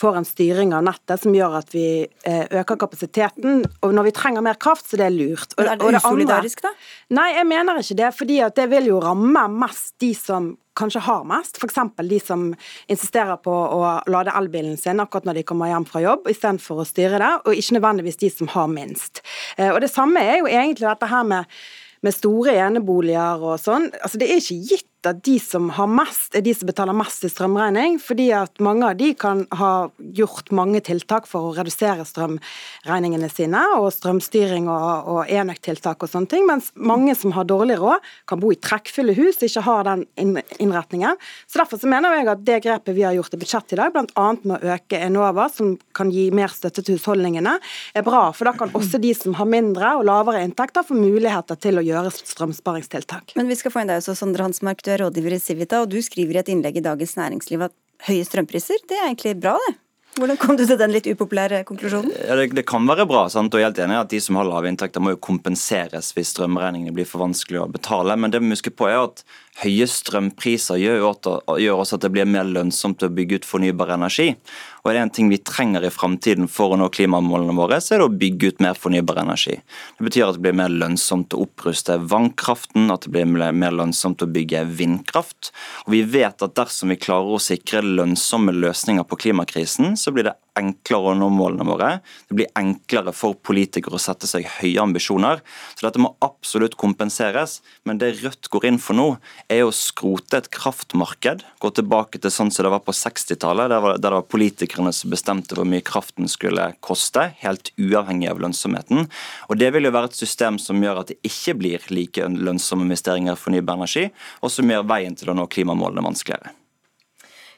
får en styring av nettet som gjør at vi eh, øker kapasiteten. Og når vi trenger mer kraft, så det er lurt. Og, er det usolidarisk, da? Nei, jeg mener ikke det, fordi at det vil jo ramme mest de som kanskje har mest, f.eks. de som insisterer på å lade elbilen sin akkurat når de kommer hjem fra jobb, istedenfor å styre det, og ikke nødvendigvis de som har minst. Eh, og Det samme er jo egentlig dette her med, med store eneboliger og sånn. Altså Det er ikke gitt at de som har mest, er de som betaler mest i strømregning, fordi at mange av de kan ha gjort mange tiltak for å redusere strømregningene sine, og strømstyring og, og enøktiltak og sånne ting, mens mange som har dårlig råd, kan bo i trekkfulle hus, ikke har den innretningen. Så Derfor så mener jeg at det grepet vi har gjort i budsjettet i dag, bl.a. med å øke Enova, som kan gi mer støtte til husholdningene, er bra. For da kan også de som har mindre og lavere inntekter, få muligheter til å gjøre strømsparingstiltak. Men vi skal få inn deg også, Sondre Hansmark, du er rådgiver i Civita, og du skriver i et innlegg i Dagens Næringsliv at høye strømpriser, det er egentlig bra, det? Hvordan kom du til den litt upopulære konklusjonen? Ja, det, det, kan være bra, sant? og jeg er helt enig at de som har lave inntekter må jo kompenseres hvis strømregningene blir for vanskelig å betale. Men det vi må huske på er at høye strømpriser gjør, også at det blir mer lønnsomt å bygge ut fornybar energi. Og er det en ting vi trenger i framtiden for å nå klimamålene våre, så er det å bygge ut mer fornybar energi. Det betyr at det blir mer lønnsomt å oppruste vannkraften, at det blir mer lønnsomt å bygge vindkraft. Og vi vet at dersom vi klarer å sikre lønnsomme løsninger på klimakrisen, så blir det enklere å nå målene våre. Det blir enklere for politikere å sette seg høye ambisjoner. Så dette må absolutt kompenseres. Men det Rødt går inn for nå, er å skrote et kraftmarked. Gå tilbake til sånn som det var på 60-tallet, der, det var politikerne som bestemte hvor mye kraften skulle koste, helt uavhengig av lønnsomheten. Og Det vil jo være et system som gjør at det ikke blir like lønnsomme investeringer i fornybar energi, og som gjør veien til å nå klimamålene vanskeligere.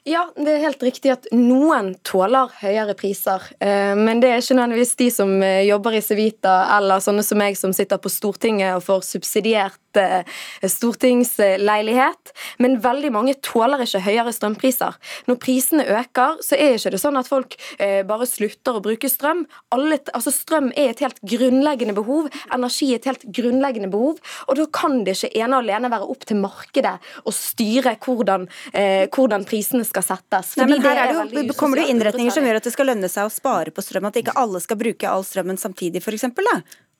Ja, det er helt riktig at noen tåler høyere priser. Eh, men det er ikke nødvendigvis de som eh, jobber i Civita eller sånne som meg som sitter på Stortinget og får subsidiert Eh, stortingsleilighet, men veldig mange tåler ikke høyere strømpriser. Når prisene øker, så er ikke det sånn at folk eh, bare slutter å bruke strøm. Alle, altså strøm er et helt grunnleggende behov, energi er et helt grunnleggende behov, og da kan det ikke ene og alene være opp til markedet å styre hvordan, eh, hvordan prisene skal settes. Nei, men her er det jo, kommer det innretninger som gjør at det skal lønne seg å spare på strøm, at ikke alle skal bruke all strømmen samtidig, f.eks.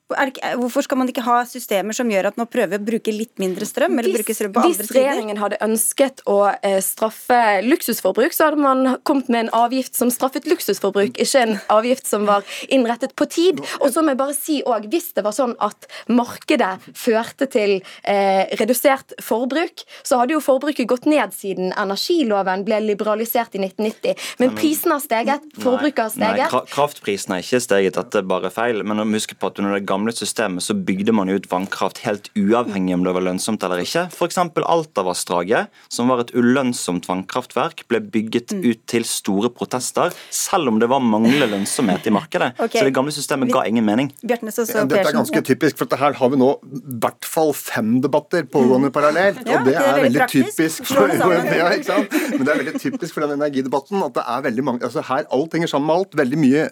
Hvorfor skal man ikke ha systemer som gjør at man prøver å bruke litt mindre strøm? eller bruke strøm på andre Hvis regjeringen hadde ønsket å eh, straffe luksusforbruk, så hadde man kommet med en avgift som straffet luksusforbruk, ikke en avgift som var innrettet på tid. Og så må jeg bare si også, Hvis det var sånn at markedet førte til eh, redusert forbruk, så hadde jo forbruket gått ned siden energiloven ble liberalisert i 1990. Men prisene har steget, forbruket har steget. Nei, kraftprisen har ikke steget, dette er bare feil. Men husk på at under det gamle systemet så bygde man ut vannkraft helt uavhengig om det var lønnsomt eller ikke. F.eks. Altavassdraget, som var et ulønnsomt vannkraftverk, ble bygget mm. ut til store protester, selv om det var manglende lønnsomhet i markedet. Okay. Så det gamle systemet ga ingen mening. Dette er ganske typisk, for her har vi nå i hvert fall fem debatter pågående parallelt. og det, er, veldig typisk for, ja, Men det er veldig typisk for den energidebatten at det er veldig mange altså Her alt henger sammen med alt. Veldig mye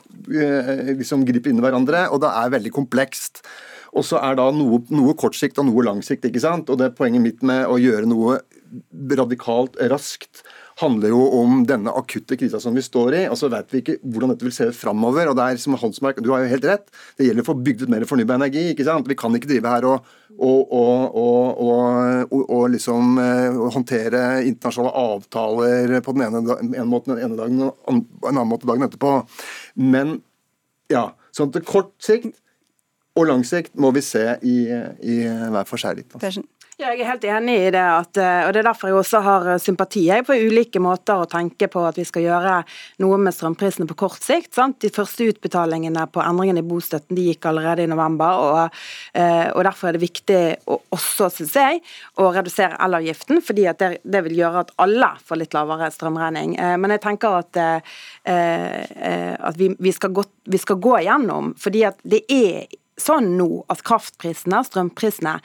liksom griper inn i hverandre, og det er veldig komplekst vekst. Og så er da noe, noe kort sikt og noe lang sikt. ikke sant? Og det poenget mitt med å gjøre noe radikalt raskt handler jo om denne akutte krisa som vi står i. og Så vet vi ikke hvordan dette vil se ut framover. Og det er som Hansmark, du har jo helt rett. Det gjelder å få bygd ut mer fornybar energi. ikke sant? Vi kan ikke drive her og, og, og, og liksom uh, håndtere internasjonale avtaler på den ene, ene måten den ene dagen og en annen måte dagen etterpå. Men ja, sånn til kort sikt og lang sikt må vi se i, i hver for seg litt. Altså. Ja, jeg er helt enig i det, at, eh, og det er derfor jeg også har eh, sympati på ulike måter å tenke på at vi skal gjøre noe med strømprisene på kort sikt. Sant? De første utbetalingene på endringene i bostøtten de gikk allerede i november, og, eh, og derfor er det viktig å, også, syns jeg, å redusere elavgiften, fordi det, det, vil gjøre at alle får litt lavere strømregning. Men jeg tenker at, at vi, vi, skal gå, vi skal gå gjennom, fordi at det er sånn nå at kraftprisene, strømprisene,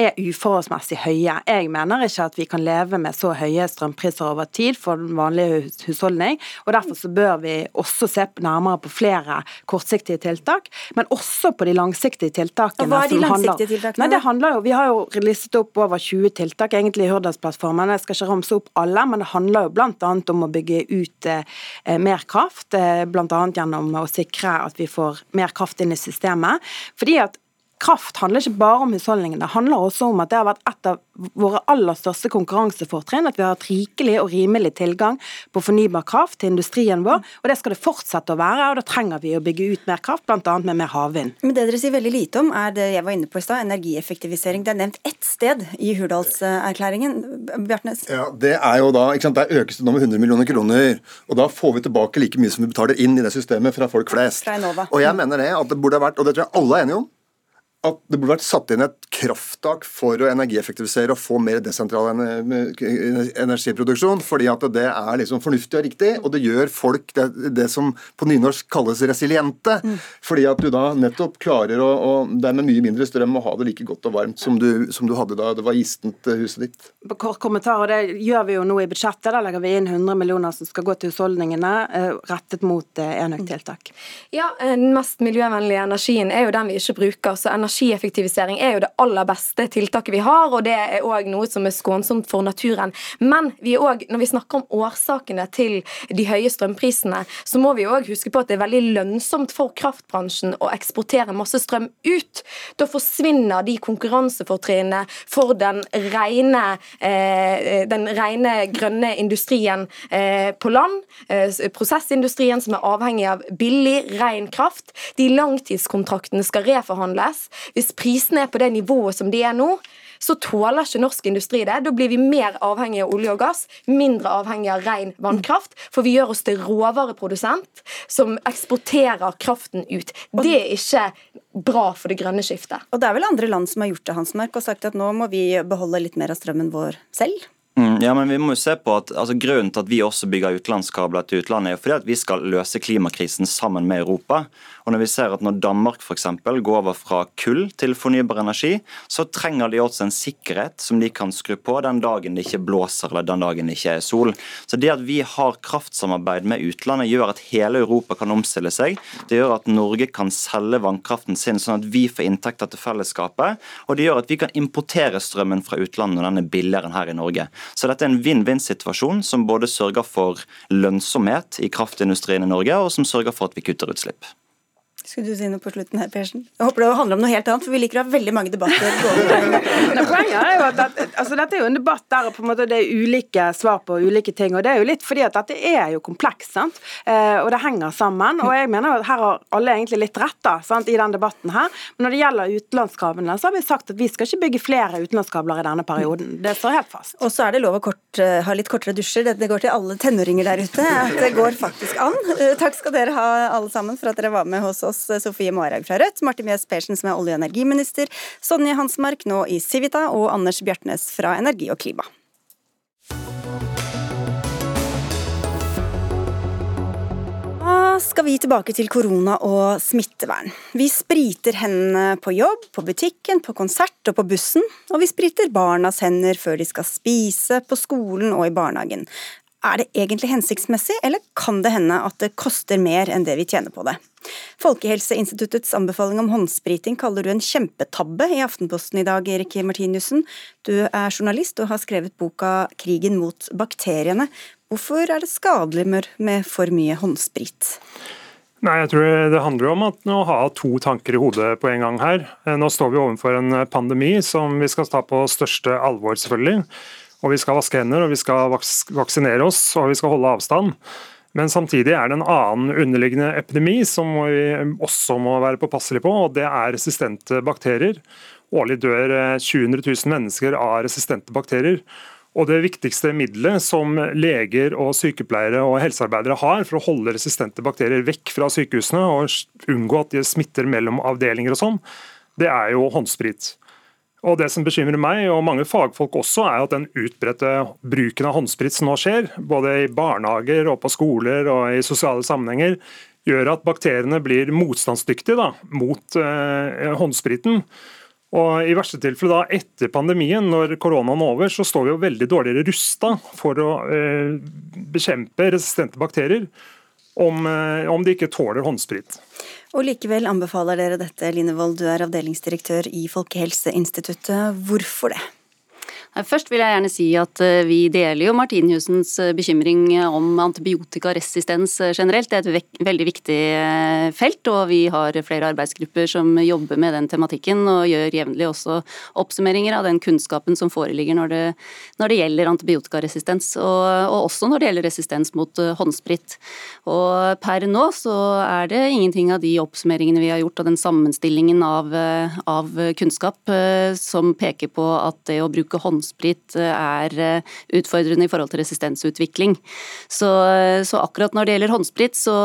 er uforholdsmessig høye. Jeg mener ikke at vi kan leve med så høye strømpriser over tid for den vanlige husholdning. og Derfor så bør vi også se nærmere på flere kortsiktige tiltak, men også på de langsiktige tiltakene. Og hva er de langsiktige tiltakene? Nei, det handler jo, Vi har jo listet opp over 20 tiltak egentlig i Hurdalsplattformen. Jeg skal ikke ramse opp alle, men det handler jo bl.a. om å bygge ut eh, mer kraft. Eh, bl.a. gjennom å sikre at vi får mer kraft inn i systemet. Fordi at kraft handler ikke bare om husholdningene, det handler også om at det har vært et av våre aller største konkurransefortrinn at vi har hatt rikelig og rimelig tilgang på fornybar kraft til industrien vår. og Det skal det fortsette å være, og da trenger vi å bygge ut mer kraft, bl.a. med mer havvind. Men Det dere sier veldig lite om, er det jeg var inne på i stad, energieffektivisering. Det er nevnt ett sted i Hurdalserklæringen. Bjartnes? Ja, Det er jo da, ikke sant, der økes det nå med 100 millioner kroner. og Da får vi tilbake like mye som vi betaler inn i det systemet fra folk flest. Fra og jeg mener det at det burde ha vært, og det tror jeg alle er enige om, at det burde vært satt inn et krafttak for å energieffektivisere og få mer desentral energiproduksjon. fordi at det er liksom fornuftig og riktig, og det gjør folk det, det som på nynorsk kalles resiliente. Mm. Fordi at du da nettopp klarer å, det er med mye mindre strøm å ha det like godt og varmt som du, som du hadde da det var gistent eh, huset ditt. Kort kommentar, og Det gjør vi jo nå i budsjettet. Da legger vi inn 100 millioner som skal gå til husholdningene, eh, rettet mot eh, enøktiltak. Ja, den mest miljøvennlige energien er jo den vi ikke bruker. så energi energieffektivisering er jo det aller beste tiltaket vi har, og det er òg noe som er skånsomt for naturen. Men vi også, når vi snakker om årsakene til de høye strømprisene, så må vi òg huske på at det er veldig lønnsomt for kraftbransjen å eksportere masse strøm ut. Da forsvinner de konkurransefortrinnene for den rene, eh, den rene grønne industrien eh, på land. Eh, prosessindustrien som er avhengig av billig, ren kraft. De langtidskontraktene skal reforhandles. Hvis prisene er på det nivået som de er nå, så tåler ikke norsk industri det. Da blir vi mer avhengig av olje og gass, mindre avhengig av ren vannkraft. For vi gjør oss til råvareprodusent som eksporterer kraften ut. Det er ikke bra for det grønne skiftet. Og det er vel andre land som har gjort det, Hans Merk, og sagt at nå må vi beholde litt mer av strømmen vår selv? Mm, ja, men vi må jo se på at altså, Grunnen til at vi også bygger utenlandskabler til utlandet, er fordi at vi skal løse klimakrisen sammen med Europa. Og når vi ser at når Danmark f.eks. går over fra kull til fornybar energi, så trenger de også en sikkerhet som de kan skru på den dagen det ikke blåser eller den dagen det ikke er sol. Så det at vi har kraftsamarbeid med utlandet gjør at hele Europa kan omstille seg. Det gjør at Norge kan selge vannkraften sin sånn at vi får inntekter til fellesskapet. Og det gjør at vi kan importere strømmen fra utlandet når den er billigere enn her i Norge. Så dette er en vinn-vinn-situasjon som både sørger for lønnsomhet i kraftindustrien i Norge, og som sørger for at vi kutter utslipp. Skulle du si noe på slutten her, Persen? Jeg håper det handler om noe helt annet, for vi liker å ha veldig mange debatter. Nei, poenget er jo at dette, altså dette er jo en debatt der på en måte det er ulike svar på ulike ting. og Det er jo litt fordi at dette er jo komplekst, sant? Eh, og det henger sammen. og jeg mener at Her har alle egentlig litt rett da, sant, i den debatten her. Men når det gjelder utenlandskablene, så har vi sagt at vi skal ikke bygge flere utenlandskabler i denne perioden. Det står helt fast. Og så er det lov å kort, eh, ha litt kortere dusjer. Det går til alle tenåringer der ute. at Det går faktisk an. Eh, takk skal dere ha alle sammen for at dere var med hos oss oss Sofie Marhaug fra Rødt, Martin Mjøs Persen som er olje- og energiminister, Sonje Hansmark nå i Civita og Anders Bjartnes fra Energi og klima. Skal vi tilbake til korona og smittevern. Vi spriter hendene på jobb, på butikken, på konsert og på bussen. Og vi spriter barnas hender før de skal spise, på skolen og i barnehagen. Er det egentlig hensiktsmessig, eller kan det hende at det koster mer enn det vi tjener på det? Folkehelseinstituttets anbefaling om håndspriting kaller du en kjempetabbe i Aftenposten i dag, Erik Martinussen. Du er journalist og har skrevet boka 'Krigen mot bakteriene'. Hvorfor er det skadelig med for mye håndsprit? Nei, jeg tror Det handler om å ha to tanker i hodet på en gang her. Nå står vi overfor en pandemi som vi skal ta på største alvor, selvfølgelig. Og vi skal vaske hender, og vi skal vaksinere oss, og vi skal holde avstand. Men samtidig er det en annen underliggende epidemi som vi også må være påpasselige på, og det er resistente bakterier. Årlig dør 200 000 mennesker av resistente bakterier. Og Det viktigste middelet som leger, og sykepleiere og helsearbeidere har for å holde resistente bakterier vekk fra sykehusene og unngå at de smitter mellom avdelinger, og sånn, det er jo håndsprit. Og Det som bekymrer meg og mange fagfolk også, er at den utbredte bruken av håndsprit som nå skjer, både i barnehager og på skoler og i sosiale sammenhenger, gjør at bakteriene blir motstandsdyktige da, mot eh, håndspriten. Og I verste tilfelle da, etter pandemien, når koronaen er over, så står vi jo veldig dårligere rusta for å eh, bekjempe resistente bakterier om, eh, om, de ikke tåler håndsprit. Og Likevel anbefaler dere dette, Line Wold, du er avdelingsdirektør i Folkehelseinstituttet. Hvorfor det? Først vil jeg gjerne si at eh, vi deler jo Martinhusens eh, bekymring om antibiotikaresistens eh, generelt. Det er et veldig viktig felt, og vi har flere arbeidsgrupper som jobber med den tematikken og gjør jevnlig også oppsummeringer av den kunnskapen som foreligger når det, når det gjelder antibiotikaresistens, og, og, også når det gjelder resistens mot håndsprit. Og per nå så er det ingenting av de oppsummeringene vi har gjort og den sammenstillingen av, av kunnskap som peker på at det å bruke håndsprit håndsprit eh, er eh, utfordrende i forhold til resistensutvikling. Så, så akkurat når det gjelder håndsprit, så,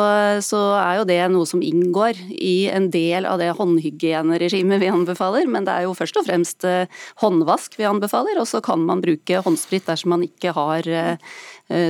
så, er jo det noe som inngår i en del av det håndhygieneregimet vi anbefaler, men det er jo først og fremst eh, håndvask vi anbefaler, og så kan man bruke håndsprit dersom man ikke har Eh,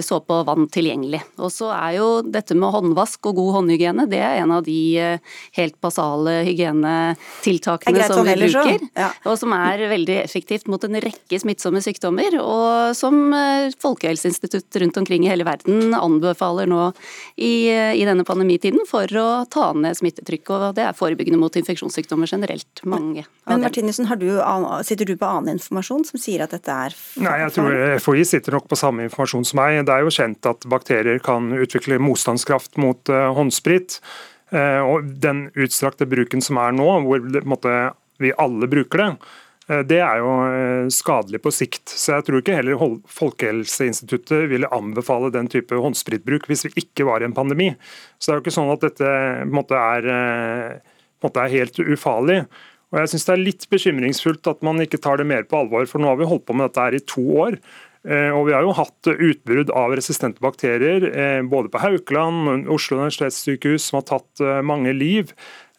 såpe og vann tilgjengelig. Og så er jo dette med håndvask og god håndhygiene det er en av de eh, helt basale hygienetiltakene som vi bruker. Ja. Og som er veldig effektivt mot en rekke smittsomme sykdommer. Og som eh, Folkehelseinstitutt rundt omkring i hele verden anbefaler nå i, i denne pandemitiden for å ta ned smittetrykket. Og det er forebyggende mot infeksjonssykdommer generelt. Mange. Men Martinussen, sitter du på annen informasjon som sier at dette er Nei, jeg tror FHI sitter nok på samme informasjon som meg meg. Det er jo kjent at bakterier kan utvikle motstandskraft mot uh, håndsprit. Uh, og den utstrakte bruken som er nå, hvor vi alle bruker det, uh, det er jo skadelig på sikt. Så jeg tror ikke heller Folkehelseinstituttet ville anbefale den type håndspritbruk hvis vi ikke var i en pandemi. Så det er jo ikke sånn at dette er, er helt ufarlig. Og jeg synes Det er litt bekymringsfullt at man ikke tar det mer på alvor, for nå har vi holdt på med dette her i to år. Eh, og Vi har jo hatt utbrudd av resistente bakterier eh, både på Haukeland Oslo universitetssykehus som har tatt eh, mange liv.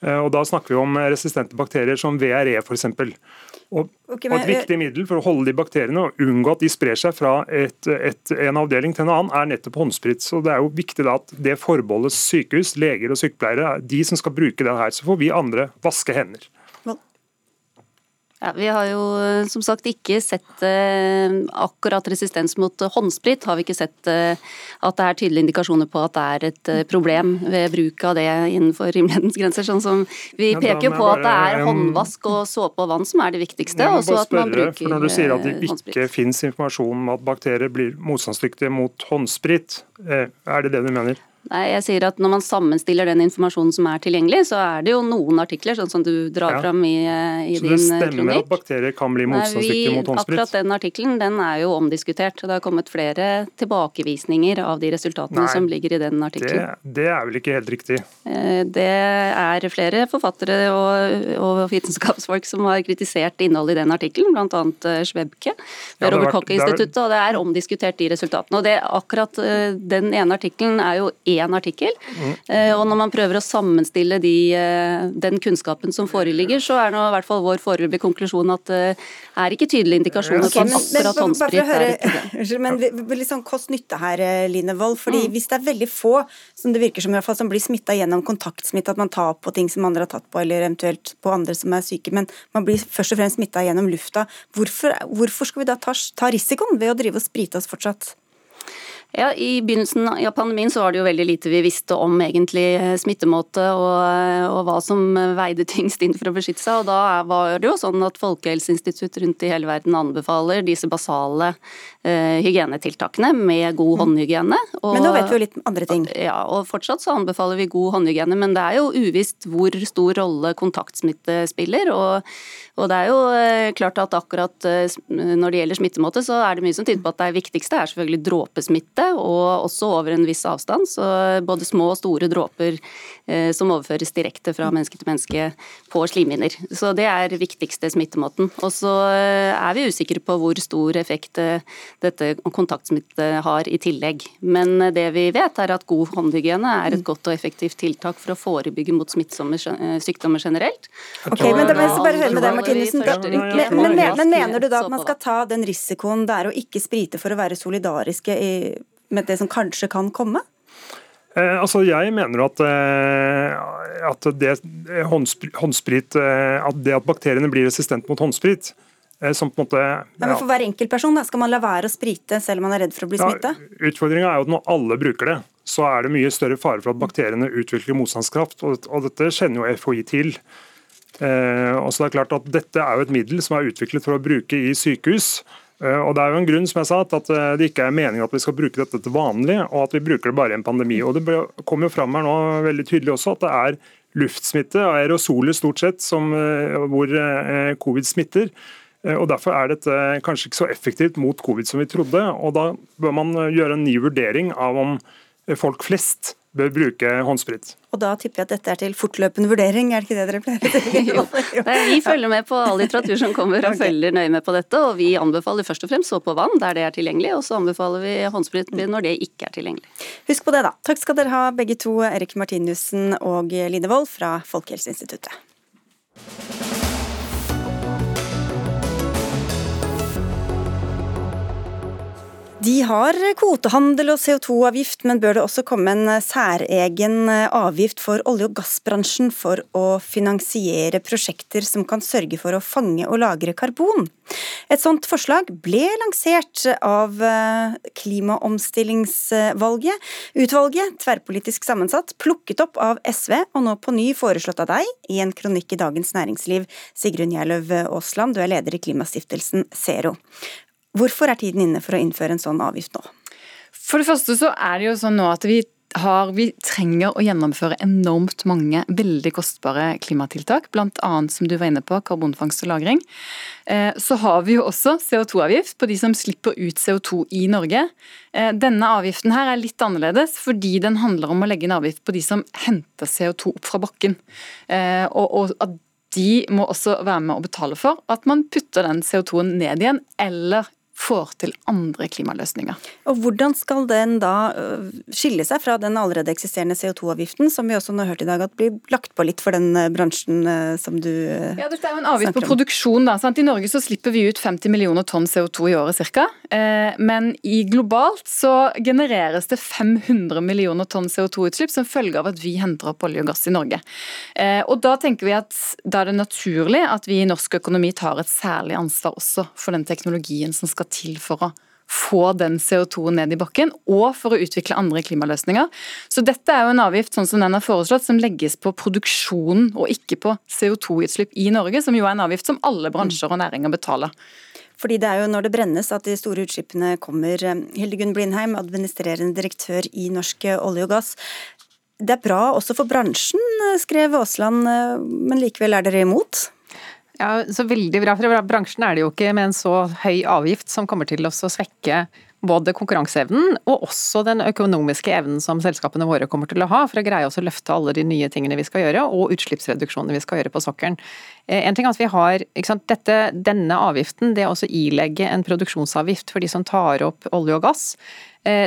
Og Da snakker vi om resistente bakterier som VRE f.eks. Og, okay, men, og Et viktig middel for å holde de bakteriene og unngå at de sprer seg fra et, et, en avdeling til en annen, er nettopp håndsprit. Så Det er jo viktig at det forbeholdes sykehus, leger og sykepleiere, de som skal bruke det her. Så får vi andre vaske hender. Ja, Vi har jo som sagt ikke sett eh, akkurat resistens mot håndsprit. Har vi ikke sett eh, at det er tydelige indikasjoner på at det er et eh, problem ved bruk av det innenfor rimelighetens grenser. Sånn som vi ja, peker jo på at det er håndvask og såpe og vann som er det viktigste. og så at man bruker for Når du sier at det ikke finnes informasjon om at bakterier blir motstandsdyktige mot håndsprit, er det det du mener? Nei, jeg sier at Når man sammenstiller den informasjonen som er tilgjengelig, så er det jo noen artikler, sånn som du drar ja. fram i, eh, i din kronikk. Så det stemmer kronikk. at bakterier kan bli motstandsdyktige mot håndsprit? Akkurat den artikkelen den er jo omdiskutert. og Det har kommet flere tilbakevisninger av de resultatene Nei, som ligger i den artikkelen. Det, det, er vel ikke helt riktig? Eh, det er flere forfattere og, og vitenskapsfolk som har kritisert innholdet i den artikkelen, bl.a. Eh, Schwebke ved ja, Robert Koch-instituttet, og det er omdiskutert de resultatene. og det, Akkurat den ene artikkelen er jo én artikkel. Mm. Og når man prøver å sammenstille de, eh, den kunnskapen som foreligger, så er nå i hvert fall vår foreløpige konklusjon at det eh, er ikke tydelige indikasjoner på at akkurat håndsprit er ikke. Men litt sånn kost-nytte her, Line Wold. fordi mm. Hvis det er veldig få som det virker som, i hvert fall, som blir smitta gjennom kontaktsmitte, at man tar på ting som andre har tatt på, eller eventuelt på andre som er syke, men man blir først og fremst smitta gjennom lufta, hvorfor, hvorfor skal vi da ta, ta risikoen ved å drive og sprite oss fortsatt? Ja, I begynnelsen av pandemien så var det jo veldig lite vi visste om egentlig eh, smittemåte og, og, hva som veide tyngst inn for å beskytte seg. og Da var det jo sånn at Folkehelseinstitutt rundt i hele verden anbefaler disse basale eh, hygienetiltakene med god mm. håndhygiene. Og, men nå vet vi jo litt andre ting. Ja, og Fortsatt så anbefaler vi god håndhygiene, men det er jo uvisst hvor stor rolle kontaktsmitte spiller. og og det er jo eh, klart at akkurat eh, når det gjelder smittemåte, så er det mye som tyder på at det viktigste er selvfølgelig dråpesmitte nettet, og også over en viss avstand. Så både små og store dråper eh, som overføres direkte fra menneske til menneske på slimhinner. Så det er viktigste smittemåten. Og så eh, er vi usikre på hvor stor effekt eh, dette kontaktsmitte har i tillegg. Men eh, det vi vet er at god håndhygiene er et godt og effektivt tiltak for å forebygge mot smittsomme sykdommer generelt. Ok, men da må jeg bare høre med deg, Martinussen. Men, men, men, mener du da at man skal ta den risikoen det er å ikke sprite for å være solidariske i, med det som kanskje kan komme? Eh, altså jeg mener at, eh, at det, håndsprit, eh, at det at bakteriene blir resistent mot håndsprit eh, som på en måte... Ja. men For hver enkeltperson skal man la være å sprite selv om man er redd for å bli ja, smitta? Utfordringa er jo at når alle bruker det, så er det mye større fare for at bakteriene utvikler motstandskraft. Og, og dette kjenner jo FHI til. Eh, og så det er klart at Dette er jo et middel som er utviklet for å bruke i sykehus. Eh, og Det er jo en grunn som jeg sa, at eh, det ikke er meningen at vi skal bruke dette til vanlig, og at vi bruker det bare i en pandemi. Og Det kommer jo fram her nå veldig tydelig også at det er luftsmitte, og aerosoler stort sett, som, eh, hvor covid smitter. Og Derfor er dette kanskje ikke så effektivt mot covid som vi trodde. og Da bør man gjøre en ny vurdering av om folk flest bør bruke håndsprit. Og da tipper jeg at dette er til fortløpende vurdering, er det ikke det dere pleier å si? Vi følger med på all litteratur som kommer og følger nøye med på dette. Og vi anbefaler først og fremst så på vann der det er tilgjengelig, og så anbefaler vi håndsprit når det ikke er tilgjengelig. Husk på det, da. Takk skal dere ha begge to, Erik Martinussen og Line Wold fra Folkehelseinstituttet. De har kvotehandel og CO2-avgift, men bør det også komme en særegen avgift for olje- og gassbransjen for å finansiere prosjekter som kan sørge for å fange og lagre karbon? Et sånt forslag ble lansert av eh, Klimaomstillingsvalget. Utvalget, tverrpolitisk sammensatt, plukket opp av SV og nå på ny foreslått av deg i en kronikk i Dagens Næringsliv. Sigrun Gjerløv Aasland, du er leder i klimastiftelsen Zero. Hvorfor er tiden inne for å innføre en sånn avgift nå? For det første så er det jo sånn nå at vi har, vi trenger å gjennomføre enormt mange veldig kostbare klimatiltak, bl.a. som du var inne på, karbonfangst og -lagring. Eh, så har vi jo også CO2-avgift på de som slipper ut CO2 i Norge. Eh, denne avgiften her er litt annerledes, fordi den handler om å legge en avgift på de som henter CO2 opp fra bakken. Eh, og at de må også være med å betale for at man putter den CO2-en ned igjen, eller får til andre klimaløsninger. Og Hvordan skal den da øh, skille seg fra den allerede eksisterende CO2-avgiften, som vi også nå har hørt i dag at blir lagt på litt for den øh, bransjen øh, som du Ja, Dette er jo en avgift på produksjon. da, sant? I Norge så slipper vi ut 50 millioner tonn CO2 i året ca. Eh, men i globalt så genereres det 500 millioner tonn CO2-utslipp som følge av at vi henter opp olje og gass i Norge. Eh, og Da tenker vi at da er det naturlig at vi i norsk økonomi tar et særlig ansvar også for den teknologien som skal til for å få den CO2 ned i bakken, og for å utvikle andre klimaløsninger. Så dette er jo en avgift sånn som den er foreslått, som legges på produksjonen og ikke på CO2-utslipp i Norge, som jo er en avgift som alle bransjer og næringer betaler. Fordi det er jo når det brennes at de store utslippene kommer. Hildegunn Blindheim, administrerende direktør i Norsk olje og gass. Det er bra også for bransjen, skrev Aasland, men likevel er dere imot? Ja, så veldig bra. For bransjen er det jo ikke med en så høy avgift som kommer til å svekke både konkurranseevnen og også den økonomiske evnen som selskapene våre kommer til å ha for å greie oss å løfte alle de nye tingene vi skal gjøre, og utslippsreduksjonene vi skal gjøre på sokkelen. Eh, en ting er at vi har, sant, dette, Denne avgiften, det å ilegge en produksjonsavgift for de som tar opp olje og gass,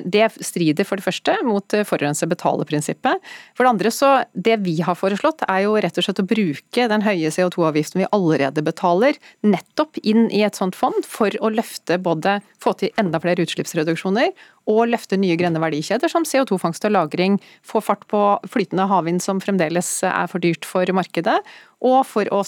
det strider for det første mot eh, forurenser betaler-prinsippet. For det andre så, det vi har foreslått er jo rett og slett å bruke den høye CO2-avgiften vi allerede betaler, nettopp inn i et sånt fond for å løfte både få til enda flere utslippsreduksjoner og løfte nye grønne verdikjeder som CO2-fangst og -lagring, få fart på flytende havvind som fremdeles er for dyrt for markedet, og for å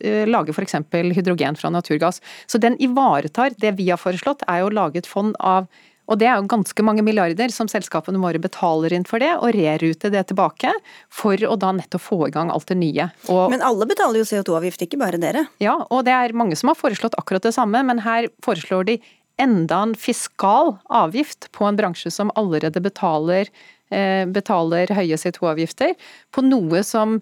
eh, lage f.eks. hydrogen fra naturgass. Så den ivaretar det vi har foreslått, er jo å lage et fond av og det er jo ganske mange milliarder som selskapene våre betaler inn for det, og rerute det tilbake for å da nettopp få i gang alt det nye. Og, men alle betaler jo CO2-avgift, ikke bare dere? Ja, og det er mange som har foreslått akkurat det samme, men her foreslår de enda en fiskal avgift på en bransje som allerede betaler, eh, betaler høye CO2-avgifter, på noe som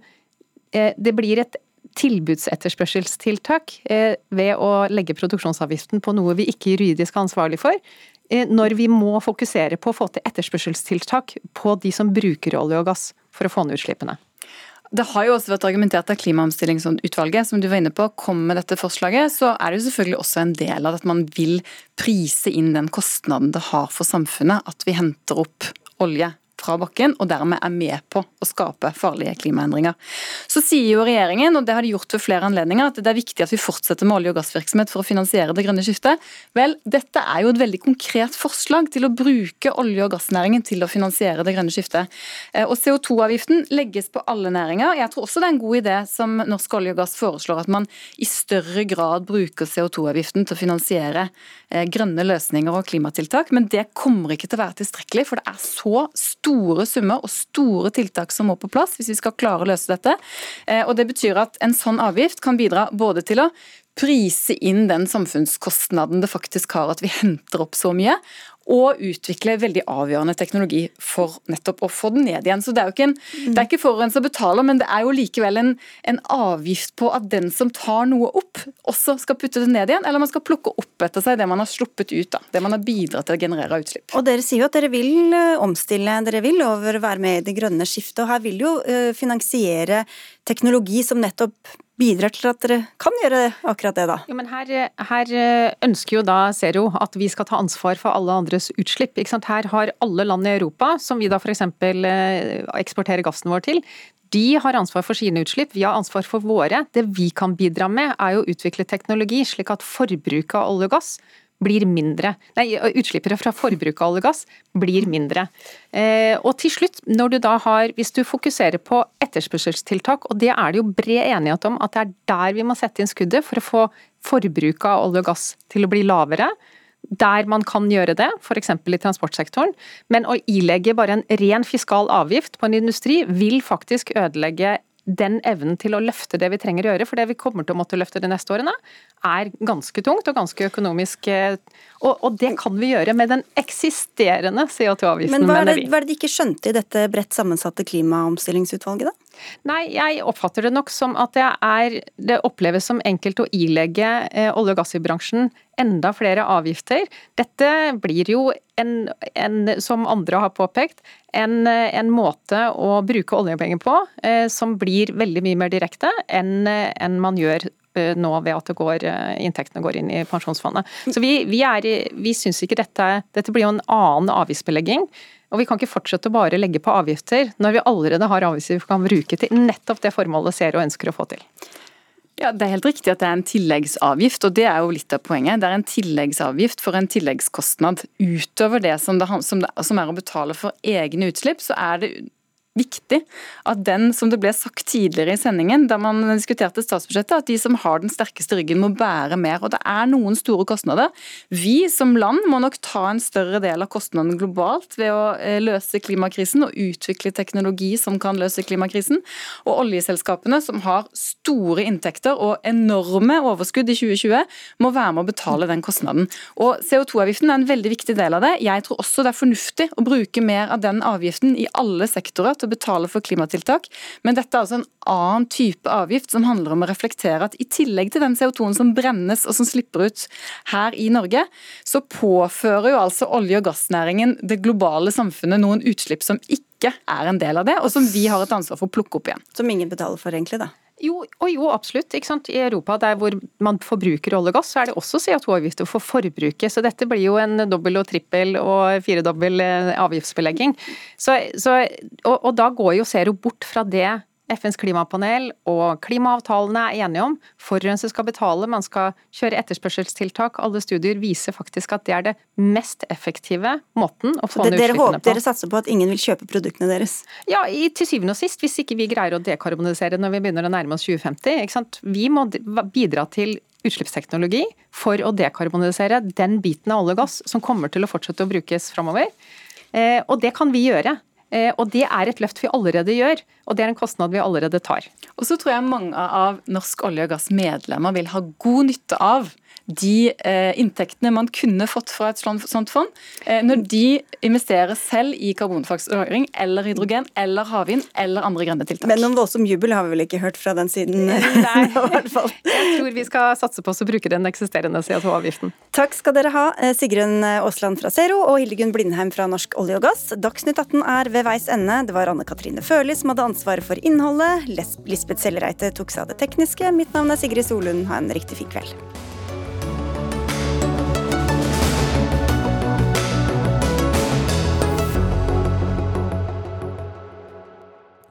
eh, det blir et tilbudsetterspørselstiltak eh, ved å legge produksjonsavgiften på noe vi ikke juridisk er ansvarlig for. Når vi må fokusere på å få til etterspørselstiltak på de som bruker olje og gass for å få ned utslippene. Det har jo også vært argumentert av Klimaomstillingsutvalget, som du var inne på, kom med dette forslaget. Så er det jo selvfølgelig også en del av at man vil prise inn den kostnaden det har for samfunnet at vi henter opp olje fra bakken, og dermed er med på å skape farlige klimaendringer. Så sier jo regjeringen, og det har de gjort ved flere anledninger, at det er viktig at vi fortsetter med olje- og gassvirksomhet for å finansiere det grønne skiftet. Vel, dette er jo et veldig konkret forslag til å bruke olje- og gassnæringen til å finansiere det grønne skiftet. Eh, og CO2-avgiften legges på alle næringer. Jeg tror også det er en god idé som Norsk olje og gass foreslår, at man i større grad bruker CO2-avgiften til å finansiere eh, grønne løsninger og klimatiltak, men det kommer ikke til å være tilstrekkelig, for det er så stort store summer og store tiltak som må på plass hvis vi skal klare å løse dette. Eh, og Det betyr at en sånn avgift kan bidra både til å prise inn den samfunnskostnaden det faktisk har at vi henter opp så mye, og utvikle veldig avgjørende teknologi for nettopp å få den ned igjen. Så Det er jo ikke, en, det er ikke forurenser betaler, men det er jo likevel en, en, avgift på at den som tar noe opp, også skal putte det ned igjen, eller man skal plukke opp etter seg det man har sluppet ut. Da, det man har bidratt til å generere utslipp. Og Dere sier jo at dere vil eh, omstille, dere vil over være med i det grønne skiftet. og Her vil jo eh, finansiere teknologi som nettopp bidrar til at dere kan gjøre akkurat det, da? Jo, men her, her ønsker jo da Zero at vi skal ta ansvar for alle andres utslipp. Her har alle land i Europa, som vi da f.eks. Eh, eksporterer gassen vår til, de har ansvar for sine utslipp, vi har ansvar for våre. Det vi kan bidra med, er å utvikle teknologi slik at forbruket av olje og gass blir mindre. Nei, utslippere fra forbruk av olje og gass blir mindre. Eh, og til slutt, når du da har, hvis du fokuserer på etterspørselstiltak, og det er det jo bred enighet om at det er der vi må sette inn skuddet for å få forbruket av olje og gass til å bli lavere, der man kan gjøre det, f.eks. i transportsektoren. Men å ilegge bare en ren fiskal avgift på en industri vil faktisk ødelegge den evnen til å løfte det vi trenger å gjøre, for det vi kommer til å måtte løfte de neste årene, er ganske tungt og ganske økonomisk. Eh, og, og det kan vi gjøre med den eksisterende CO2-avgiften, Men hva er, det, hva er det de ikke skjønte i dette bredt sammensatte klimaomstillingsutvalget, da? Nei, jeg oppfatter det nok som at det, er, det oppleves som enkelt å ilegge eh, olje- og gassbransjen enda flere avgifter. Dette blir jo, en, en, som andre har påpekt, en, en, måte å bruke oljepenger på eh, som blir veldig mye mer direkte enn en man gjør eh, nå ved at går, eh, inntektene går inn i pensjonsfondet. Så Vi, vi, vi syns ikke dette Dette blir jo en annen avgiftsbelegging. Og Vi kan ikke fortsette å bare legge på avgifter når vi allerede har avgifter vi kan bruke til nettopp det formålet ser og ønsker å få til. Ja, Det er helt riktig at det er en tilleggsavgift, og det er jo litt av poenget. Det er en tilleggsavgift for en tilleggskostnad. Utover det som, det, som, det, som er å betale for egne utslipp, så er det viktig at den, som det ble sagt tidligere i sendingen, da man diskuterte statsbudsjettet, at de som har den sterkeste ryggen må bære mer. Og det er noen store kostnader. Vi som land må nok ta en større del av kostnadene globalt ved å eh, løse klimakrisen og utvikle teknologi som kan løse klimakrisen. Og oljeselskapene, som har store inntekter og enorme overskudd i 2020, må være med å betale den kostnaden. Og CO2-avgiften er en veldig viktig del av det. Jeg tror også det er fornuftig å bruke mer av den avgiften i alle sektorer til å betale for klimatiltak, men dette er altså en annen type avgift som handler om å reflektere at i tillegg til den CO2-en som brennes og som slipper ut her i Norge, så påfører jo altså olje- og gassnæringen det globale samfunnet noen utslipp som ikke er en del av det, og som vi har et ansvar for å plukke opp igjen. Som ingen betaler for, egentlig, da? Jo, og jo, absolutt. I Europa, der hvor man forbruker olje og gass, så er det også CO2-avgifter for forbruket. Så dette blir jo en dobbel og trippel og firedobbel eh, avgiftsbelegging. Så, så, og, og da går jo Zero bort fra det FNs klimapanel og klimaavtalene er enige om. Forurenser skal betale, man skal kjøre etterspørselstiltak. Alle studier viser faktisk at det er det mest effektive måten å få ned utslippene på. Dere satser på at ingen vil kjøpe produktene deres? Ja, i, til syvende og sist. Hvis ikke vi greier å dekarbonisere når vi begynner å nærme oss 2050. Vi må bidra til utslippsteknologi for å dekarbonisere den biten av olje og gass som kommer til å fortsette å brukes framover. Eh, og det kan vi gjøre. Eh, og det er et løft vi allerede gjør, og det er en kostnad vi allerede tar. Og så tror jeg mange av Norsk olje og gass medlemmer vil ha god nytte av de eh, inntektene man kunne fått fra et sånt fond, eh, når de investerer selv i karbonfangst eller hydrogen eller havvind eller andre grønne tiltak. Men noen voldsom jubel har vi vel ikke hørt fra den siden? Nei, jeg tror vi skal satse på å bruke den eksisterende CO2-avgiften. Takk skal dere ha, eh, Sigrun Aasland fra Zero og Hildegunn Blindheim fra Norsk olje og gass. Dagsnytt 18 er ved veis ende. Det var Anne Katrine Førli som hadde ansvaret for innholdet. Lisbeth Sellereite tok seg av det tekniske. Mitt navn er Sigrid Solund. Ha en riktig fin kveld.